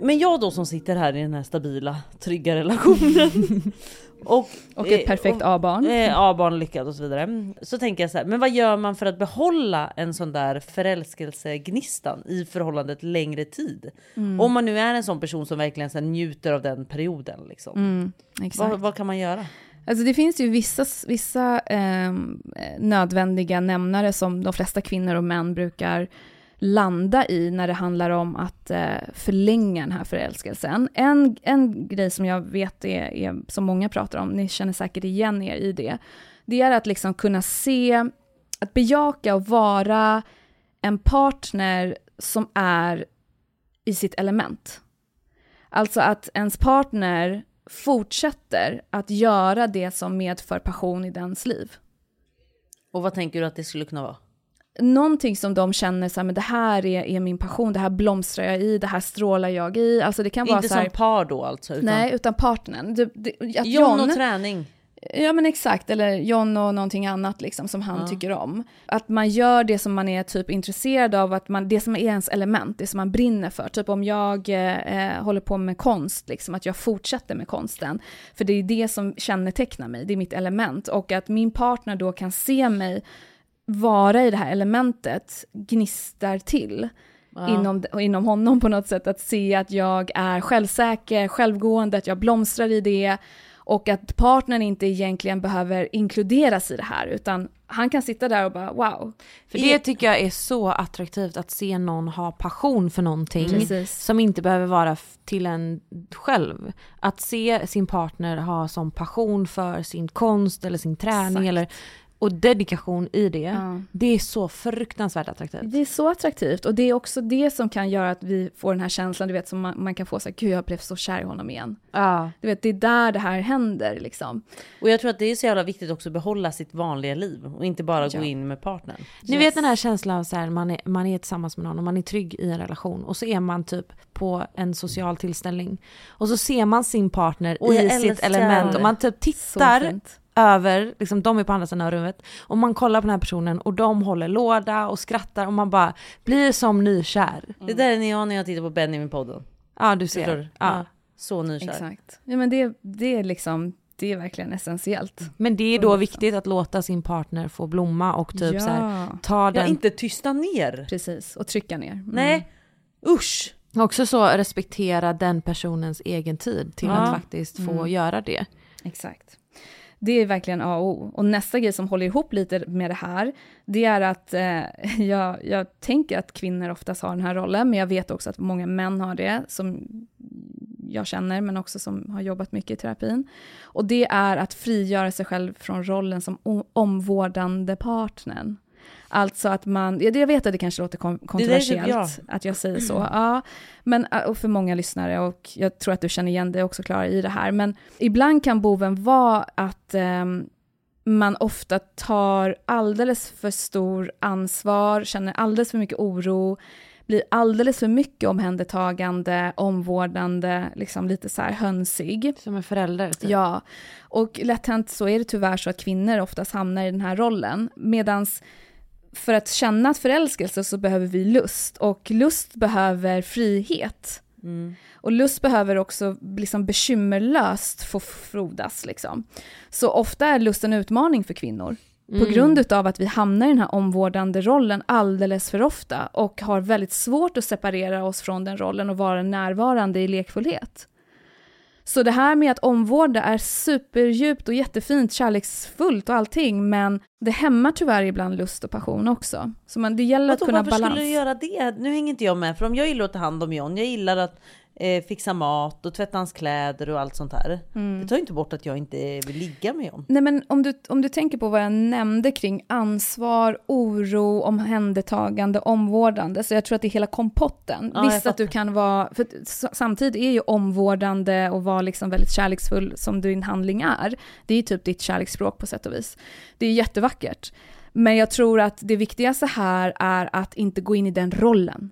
Men jag då som sitter här i den här stabila, trygga relationen <laughs> och, Och ett perfekt A-barn. Eh, A-barn lyckad och så vidare. Så tänker jag så här, men vad gör man för att behålla en sån där förälskelsegnistan i förhållandet längre tid? Mm. Om man nu är en sån person som verkligen så njuter av den perioden. Liksom. Mm. Vad, vad kan man göra? Alltså det finns ju vissa, vissa ehm, eh, nödvändiga nämnare som de flesta kvinnor och män brukar landa i när det handlar om att eh, förlänga den här förälskelsen. En, en grej som jag vet är, är, som många pratar om, ni känner säkert igen er i det, det är att liksom kunna se, att bejaka och vara en partner som är i sitt element. Alltså att ens partner fortsätter att göra det som medför passion i dens liv. Och vad tänker du att det skulle kunna vara? Någonting som de känner så här, men det här är, är min passion, det här blomstrar jag i, det här strålar jag i. Alltså det kan vara Inte så här, som par då alltså? Utan... Nej, utan partnern. Det, det, att John och John- träning. Ja men exakt, eller John och någonting annat liksom som han Ja. tycker om. Att man gör det som man är typ intresserad av, att man, det som är ens element, det som man brinner för. Typ om jag eh, håller på med konst, liksom, att jag fortsätter med konsten. För det är det som kännetecknar mig, det är mitt element. Och att min partner då kan se mig vara i det här elementet gnistar till. Ja. Inom, inom honom på något sätt, att se att jag är självsäker, självgående, att jag blomstrar i det och att partnern inte egentligen behöver inkluderas i det här utan han kan sitta där och bara wow. För det tycker jag är så attraktivt att se någon ha passion för någonting Precis. som inte behöver vara till en själv. Att se sin partner ha som passion för sin konst eller sin träning Exakt. eller, och dedikation i det. Ja. Det är så fruktansvärt attraktivt. Det är så attraktivt och det är också det som kan göra att vi får den här känslan, du vet som man, man kan få så här, gud jag blev så kär i honom igen. Ja. Du vet, det är där det här händer liksom. Och jag tror att det är så jävla viktigt också att behålla sitt vanliga liv och inte bara Ja. gå in med partnern. Ni vet den här känslan av så här, man, är, man är tillsammans med någon och man är trygg i en relation och så är man typ på en social tillställning och så ser man sin partner Och i sitt element och man typ tittar. Över, liksom de är på andra sidan av rummet och man kollar på den här personen och de håller låda och skrattar och man bara blir som nykär. Det där är när jag när jag tittar på Benjamin-podden. Ja du ser. du? Ja. Ja. Så nykär. Exakt. Ja men det, det är liksom, det är verkligen essentiellt. Men det är då viktigt att låta sin partner få blomma och typ Ja. så här, ta Ja, den. inte tysta ner. Precis, och trycka ner. Mm. Nej, usch. Också så respektera den personens egen tid till Ja. att faktiskt få Mm. göra det. Exakt. Det är verkligen A och O. Och nästa grej som håller ihop lite med det här, det är att eh, <laughs> jag, jag tänker att kvinnor oftast har den här rollen, men jag vet också att många män har det, som jag känner, men också som har jobbat mycket i terapin. Och det är att frigöra sig själv från rollen som omvårdande partnern. Alltså att man, ja, det- jag vet att det kanske låter kontroversiellt typ att jag säger så, ja, men och för många lyssnare och jag tror att du känner igen dig också Klara i det här, men ibland kan boven vara att ehm, man ofta tar alldeles för stor ansvar, känner alldeles för mycket oro, blir alldeles för mycket omhändertagande, omvårdande, liksom lite så här hönsig. Som en förälder. Typ. Ja, och lätt hänt så är det tyvärr så att kvinnor oftast hamnar i den här rollen, medans för att känna förälskelse så behöver vi lust och lust behöver frihet. Mm. Och lust behöver också liksom bekymmerlöst få frodas. Liksom. Så ofta är lust en utmaning för kvinnor. På Mm. grund utav att vi hamnar i den här omvårdande rollen alldeles för ofta och har väldigt svårt att separera oss från den rollen och vara närvarande i lekfullhet. Så det här med att omvårda är superdjupt och jättefint, kärleksfullt och allting, men det hämmar tyvärr ibland lust och passion också. Så man, det gäller att Vadå, kunna varför balans. skulle du göra det? Nu hänger inte jag med, för om jag gillar att ta hand om John, jag gillar att eh, fixa mat och tvätta hans kläder och allt sånt här. Mm. Det tar ju inte bort att jag inte vill ligga med John. Nej men om du, om du tänker på vad jag nämnde kring ansvar, oro, omhändertagande, omvårdande, så jag tror att det är hela kompotten. Ja, Visst att du kan vara, för samtidigt är ju omvårdande och vara liksom väldigt kärleksfull som din handling är, det är typ ditt kärleksspråk på sätt och vis. Det är jättevackert. Men jag tror att det viktigaste här är att inte gå in i den rollen.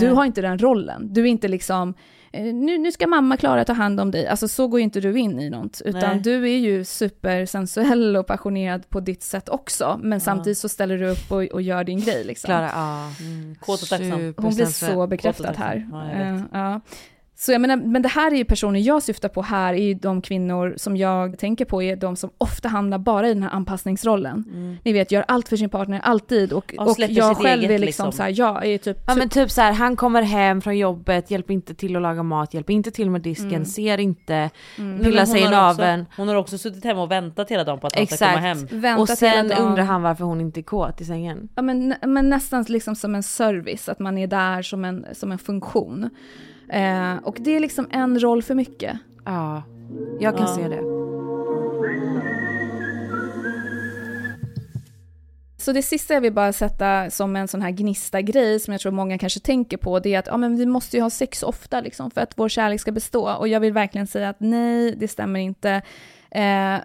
Du har inte den rollen. Du är inte liksom, eh, nu, nu ska mamma Klara ta hand om dig. Alltså så går inte du in i något. Utan Nej. du är ju supersensuell och passionerad på ditt sätt också. Men samtidigt så ställer du upp och, och gör din grej liksom. Klara, ja. Mm, kåt och tacksam. Hon blir så bekräftad här. Ja, Så jag menar, men det här är ju personer jag syftar på här, är ju de kvinnor som jag tänker på är de som ofta hamnar bara i den här anpassningsrollen. Mm. Ni vet, gör allt för sin partner, alltid. Och, och släpper jag själv eget, är liksom, liksom. så här, jag är typ... Ja men typ så här, han kommer hem från jobbet, hjälper inte till att laga mat, hjälper inte till med disken, Mm. ser inte, men pillar sig i hon har också- naveln. Hon har också suttit hemma och väntat hela dagen på att han ska komma hem. Väntat Och sen undrar han varför hon inte är kåt i sängen. Ja, men, men nästan liksom som en service, att man är där som en, som en funktion. Eh, och det är liksom en roll för mycket. Ja, jag kan Ja. se det. Så det sista jag vill bara sätta som en sån här gnista-grej som jag tror många kanske tänker på, det är att ja, men vi måste ju ha sex ofta liksom, för att vår kärlek ska bestå. Och jag vill verkligen säga att nej, det stämmer inte. Eh,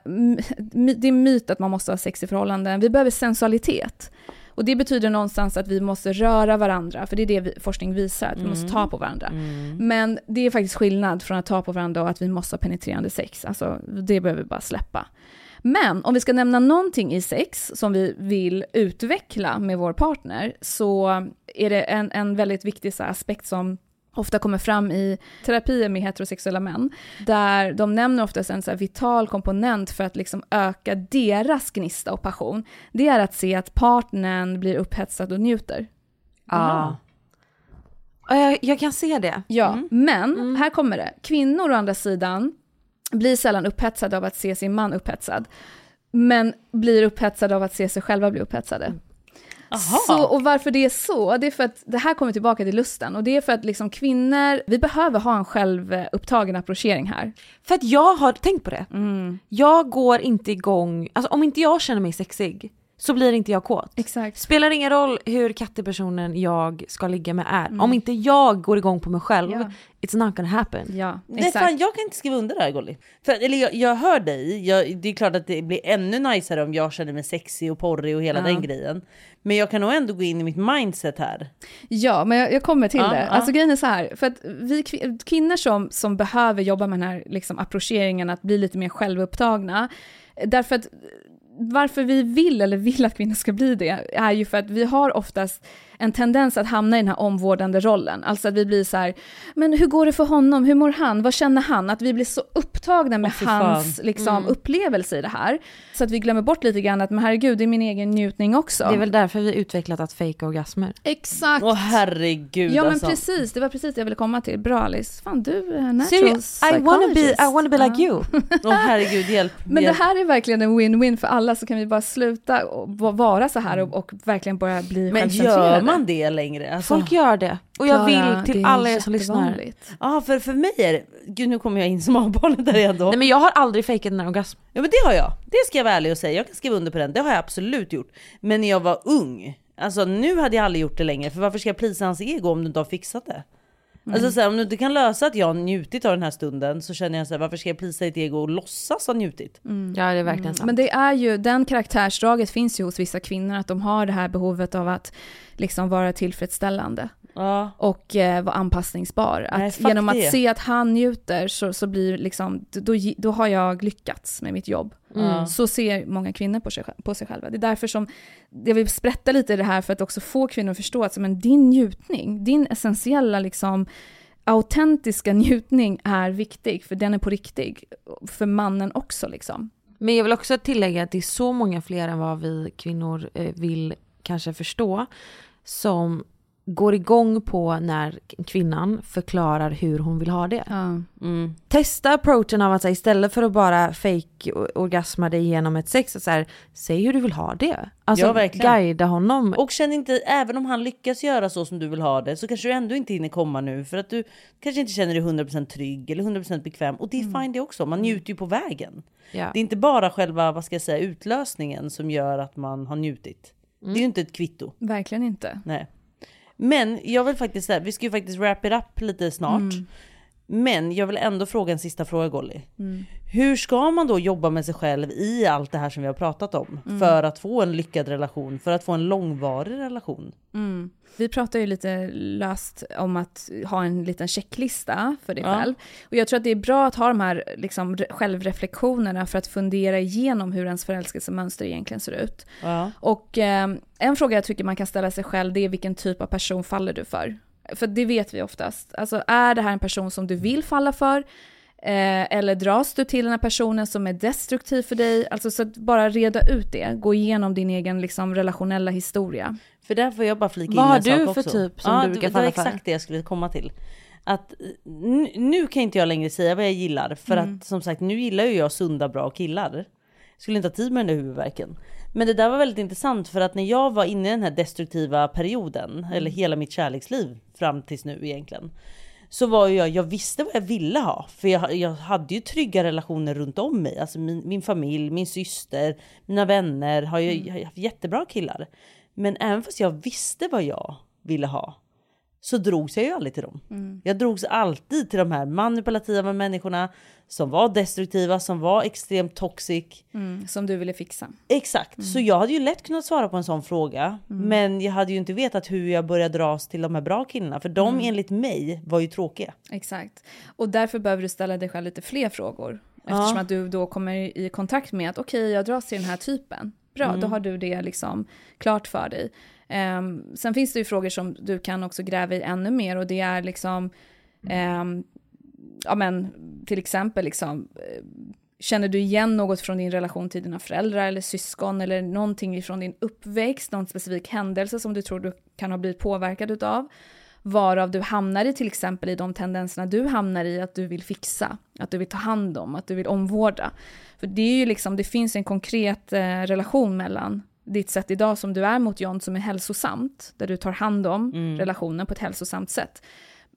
det är myt att man måste ha sex i förhållanden. Vi behöver sensualitet. Och det betyder någonstans att vi måste röra varandra, för det är det vi, forskning visar, att vi måste Mm. ta på varandra. Mm. Men det är faktiskt skillnad från att ta på varandra och att vi måste ha penetrerande sex. Alltså det behöver vi bara släppa. Men om vi ska nämna någonting i sex som vi vill utveckla med vår partner så är det en, en väldigt viktig aspekt som ofta kommer fram i terapier med heterosexuella män, där de nämner oftast en så vital komponent för att liksom öka deras gnista och passion. Det är att se att partnern blir upphetsad och njuter. Ja. Ja, Jag, jag kan se det. Ja, men här kommer det. Kvinnor å andra sidan blir sällan upphetsade av att se sin man upphetsad, men blir upphetsade av att se sig själva bli upphetsade. Så, och varför det är så, det är för att det här kommer tillbaka till lusten och det är för att liksom kvinnor, vi behöver ha en självupptagen approchering här. För att jag har tänkt på det. Mm. Jag går inte igång, alltså om inte jag känner mig sexig så blir inte jag kåt. Exakt. Spelar ingen roll hur kattepersonen jag ska ligga med är. Mm. Om inte jag går igång på mig själv, Ja. it's not gonna happen. Ja, Nej, fan, jag kan inte skriva under det här Golly. För, eller jag, jag hör dig, jag, det är klart att det blir ännu najsare om jag känner mig sexig och porrig och hela Ja. den grejen. Men jag kan nog ändå gå in i mitt mindset här. Ja, men jag, jag kommer till Ja, det. ja. Alltså grejen är så här, för att vi kvin- kvinnor som, som behöver jobba med den här liksom, approcheringen, att bli lite mer självupptagna, därför att varför vi vill, eller vill att kvinnor ska bli det, är ju för att vi har oftast en tendens att hamna i den här omvårdande rollen. Alltså att vi blir så här, men hur går det för honom, hur mår han, vad känner han? Att vi blir så upptagna med fan. hans liksom, Mm. upplevelse i det här. Så att vi glömmer bort lite grann att, men herregud, det är min egen njutning också. Det är väl därför vi utvecklat att fejka orgasmer. Exakt. Åh herregud Ja men alltså. precis, det var precis det jag ville komma till. Bra Alice. Fan du är natural Serious, I wanna be. I wanna be like you. Åh herregud hjälp. <laughs> Men det hjälp. här är verkligen en win-win för alla, så kan vi bara sluta vara så här och, och verkligen börja bli Men självcentrerade. gör man det längre? Alltså, Folk gör det. Och jag Klara, vill till alla er som lyssnar. Ja för, för mig är det, gud nu kommer jag in som <laughs> avbarnet där igen då. Nej men jag har aldrig fejkat en orgasm. Ja men det har jag. Det ska jag vara ärlig och säga. Jag kan skriva under på den. Det har jag absolut gjort. Men när jag var ung. Alltså nu hade jag aldrig gjort det längre. För varför ska jag prisa hans ego om du inte har fixat det? Alltså så här, om du inte kan lösa att jag har njutit av den här stunden så känner jag så här, varför ska jag prisa ditt ego och låtsas ha njutit? Ja det är verkligen sant. Men det är ju, den karaktärsdraget finns ju hos vissa kvinnor, att de har det här behovet av att liksom vara tillfredsställande. Ja. och eh, vara anpassningsbar. Nej, Att fuck genom det. att se att han njuter så, så blir liksom, då, då har jag lyckats med mitt jobb. Mm. Så ser många kvinnor på sig, på sig själva. Det är därför som jag vill sprätta lite i det här för att också få kvinnor att förstå att men din njutning, din essentiella liksom autentiska njutning är viktig, för den är på riktig. För mannen också liksom. Men jag vill också tillägga att det är så många fler än vad vi kvinnor eh, vill kanske förstå som går igång på när kvinnan förklarar hur hon vill ha det. Mm. Testa approachen av att här, istället för att bara fake orgasma dig genom ett sex, så här, säg hur du vill ha det. Alltså Ja, verkligen. guida honom. Och känn inte, även om han lyckas göra så som du vill ha det så kanske du ändå inte hinner komma nu för att du kanske inte känner dig 100% trygg eller 100% bekväm. Och det är fine det också, man njuter ju på vägen. Ja. Det är inte bara själva, vad ska jag säga, utlösningen som gör att man har njutit. Det är ju inte ett kvitto. Verkligen inte. Nej. Men jag vill faktiskt säga, vi ska ju faktiskt wrap it up lite snart. Mm. Men jag vill ändå fråga en sista fråga Golly. Hur ska man då jobba med sig själv i allt det här som vi har pratat om? För att få en lyckad relation, för att få en långvarig relation? Mm. Vi pratar ju lite löst om att ha en liten checklista för dig Ja. själv. Och jag tror att det är bra att ha de här liksom, re- självreflektionerna för att fundera igenom hur ens förälskelsemönster egentligen ser ut. Ja. Och eh, en fråga jag tycker man kan ställa sig själv det är vilken typ av person faller du för? För det vet vi oftast. Alltså är det här en person som du vill falla för? Eh, eller dras du till den här personen som är destruktiv för dig? Alltså så att bara reda ut det, gå igenom din egen liksom, relationella historia. För där får jag bara flika Vad in har en sak du för också. typ som ja, du brukar det var falla för? exakt det jag skulle komma till. Att nu, nu kan inte jag längre säga vad jag gillar för Mm. att som sagt nu gillar ju jag sunda bra killar. Skulle inte ha tid med den där huvudvärken. Men det där var väldigt intressant för att när jag var inne i den här destruktiva perioden, Mm. eller hela mitt kärleksliv fram tills nu egentligen. Så var ju jag, jag visste vad jag ville ha. För jag, jag hade ju trygga relationer runt om mig. Alltså min, min familj, min syster, mina vänner. Har ju, Mm. jag har haft jättebra killar. Men även fast jag visste vad jag ville ha. Så drogs jag ju aldrig till dem. Mm. Jag drogs alltid till de här manipulativa människorna som var destruktiva, som var extremt toxic. Mm, som du ville fixa. Exakt, så jag hade ju lätt kunnat svara på en sån fråga. Mm. Men jag hade ju inte vetat hur jag började dras till de här bra killarna. För de Mm. enligt mig var ju tråkiga. Exakt. Och därför behöver du ställa dig själv lite fler frågor. Eftersom Ja. att du då kommer i kontakt med att okej, jag dras till den här typen. Bra, Mm. då har du det liksom klart för dig. Um, sen finns det ju frågor som du kan också gräva i ännu mer och det är liksom, um, ja men till exempel liksom, eh, känner du igen något från din relation till dina föräldrar eller syskon eller någonting från din uppväxt, någon specifik händelse som du tror du kan ha blivit påverkad utav? Varav du hamnar i till exempel i de tendenserna du hamnar i att du vill fixa, att du vill ta hand om, att du vill omvårda. För det är ju liksom, det finns en konkret eh, relation mellan ditt sätt idag som du är mot John som är hälsosamt, där du tar hand om Mm. relationen på ett hälsosamt sätt,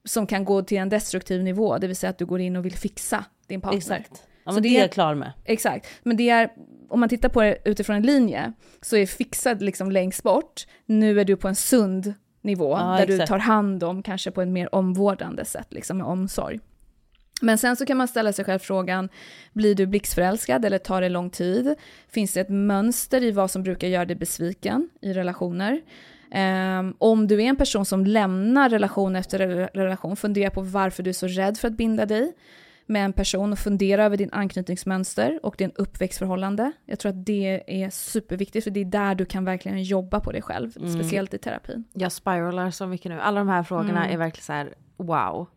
som kan gå till en destruktiv nivå, det vill säga att du går in och vill fixa din partner. Exakt. Ja, Så men det är jag klar med. Exakt, men det är, om man tittar på det utifrån en linje, så är fixad liksom längst bort, nu är du på en sund nivå, Ja, där du exakt. tar hand om, kanske på ett mer omvårdande sätt, liksom med omsorg. Men sen så kan man ställa sig själv frågan, blir du blixtförälskad eller tar det lång tid? Finns det ett mönster i vad som brukar göra dig besviken i relationer? Ehm, om du är en person som lämnar relation efter re- relation, fundera på varför du är så rädd för att binda dig med en person och fundera över din anknytningsmönster och din uppväxtförhållande. Jag tror att det är superviktigt för det är där du kan verkligen jobba på dig själv, Mm. speciellt i terapin. Jag spiralar så mycket nu. Alla de här frågorna Mm. är verkligen så här: wow.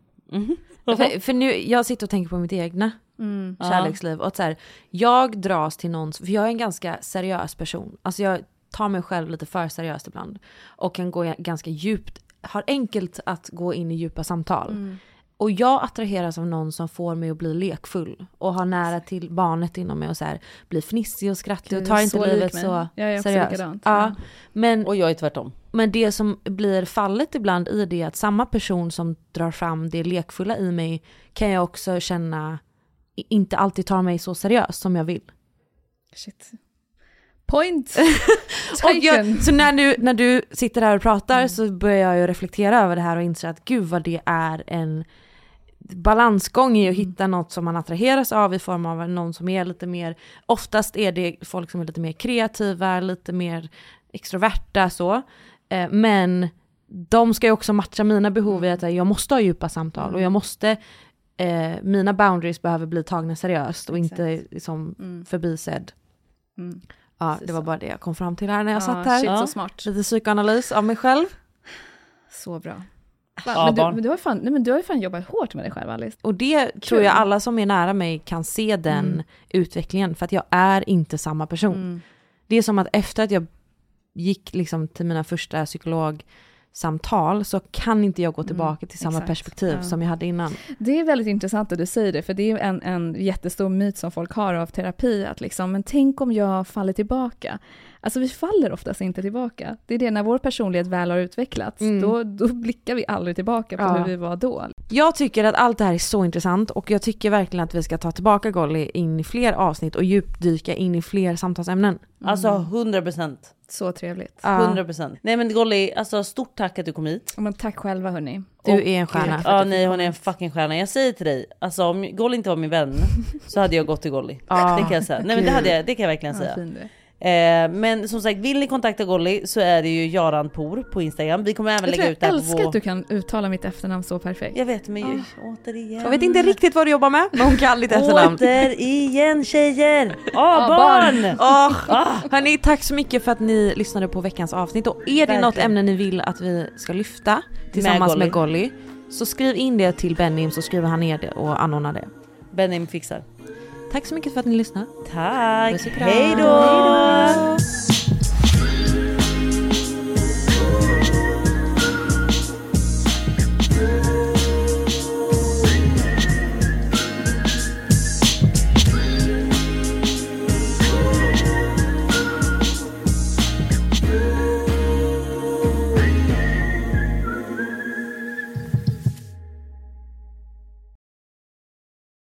För, för nu, jag sitter och tänker på mitt egna Mm. kärleksliv. Och så här, jag dras till någon, för jag är en ganska seriös person. Alltså jag tar mig själv lite för seriöst ibland. Och kan gå ganska djupt, har enkelt att gå in i djupa samtal. Mm. Och jag attraheras av någon som får mig att bli lekfull och har nära till barnet inom mig och så här, blir fnissig och skrattig Gud, och tar inte så livet så Jag är också seriöst. Ja. men, och jag är tvärtom. Men det som blir fallet ibland i det är att samma person som drar fram det lekfulla i mig kan jag också känna inte alltid tar mig så seriöst som jag vill. Shit. Point! <laughs> Och jag, så när du, när du sitter här och pratar så börjar jag ju reflektera över det här och inse att gud vad det är en balansgång i att hitta något som man attraheras av i form av någon som är lite mer, oftast är det folk som är lite mer kreativa, lite mer extroverta så. Eh, Men de ska ju också matcha mina behov i att jag måste ha djupa samtal och jag måste, eh, mina boundaries behöver bli tagna seriöst och inte liksom Mm. förbisedd. Mm. Ja, Precis det var så. bara det jag kom fram till här när jag Ja, satt här. shit, så smart. Lite psykoanalys av mig själv. Så bra. Ja, men, du, men, du har fan, nej, men du har ju fan jobbat hårt med dig själv Alice. Och det tror jag alla som är nära mig kan se den Mm. utvecklingen för att jag är inte samma person. Mm. Det är som att efter att jag gick liksom till mina första psykologsamtal så kan inte jag gå tillbaka till samma Mm, exakt. perspektiv Ja. som jag hade innan. Det är väldigt intressant att du säger det, för det är en, en jättestor myt som folk har av terapi, att liksom, men tänk om jag faller tillbaka. Alltså vi faller oftast inte tillbaka. Det är det, när vår personlighet väl har utvecklats, Mm. då, då blickar vi aldrig tillbaka på Ja. hur vi var då. Jag tycker att allt det här är så intressant och jag tycker verkligen att vi ska ta tillbaka Golly in i fler avsnitt och djupdyka in i fler samtalsämnen. Alltså 100%. Så trevligt. Ja. 100%. Nej men Golly, alltså stort tack att du kom hit. Men tack själva hörni. Du Och- är en stjärna. Ja nej hon är en fucking stjärna. Jag säger till dig, alltså om Golly inte var min vän <laughs> så hade jag gått till Golly. Ja, det kan jag säga. Nej men det, hade jag, det kan jag verkligen Ja, säga. Eh, men som sagt, vill ni kontakta Golly så är det ju Jaran Por på Instagram. Vi kommer även Jag, lägga jag ut det här älskar på att du kan uttala mitt efternamn så perfekt. Jag vet men ju, återigen. Jag vet inte riktigt vad du jobbar med, men hon kan ditt efternamn. Återigen tjejer! Ah, Ja, barn! Åh, hörni, tack så mycket för att ni lyssnade på veckans avsnitt. Och är det något Verkligen. ämne ni vill att vi ska lyfta tillsammans Golly. med Golly, så skriv in det till Benim så skriver han ner det och anordnar det. Benim fixar. Tack så mycket för att ni lyssnade. Tack! Puss och kram. Hej då!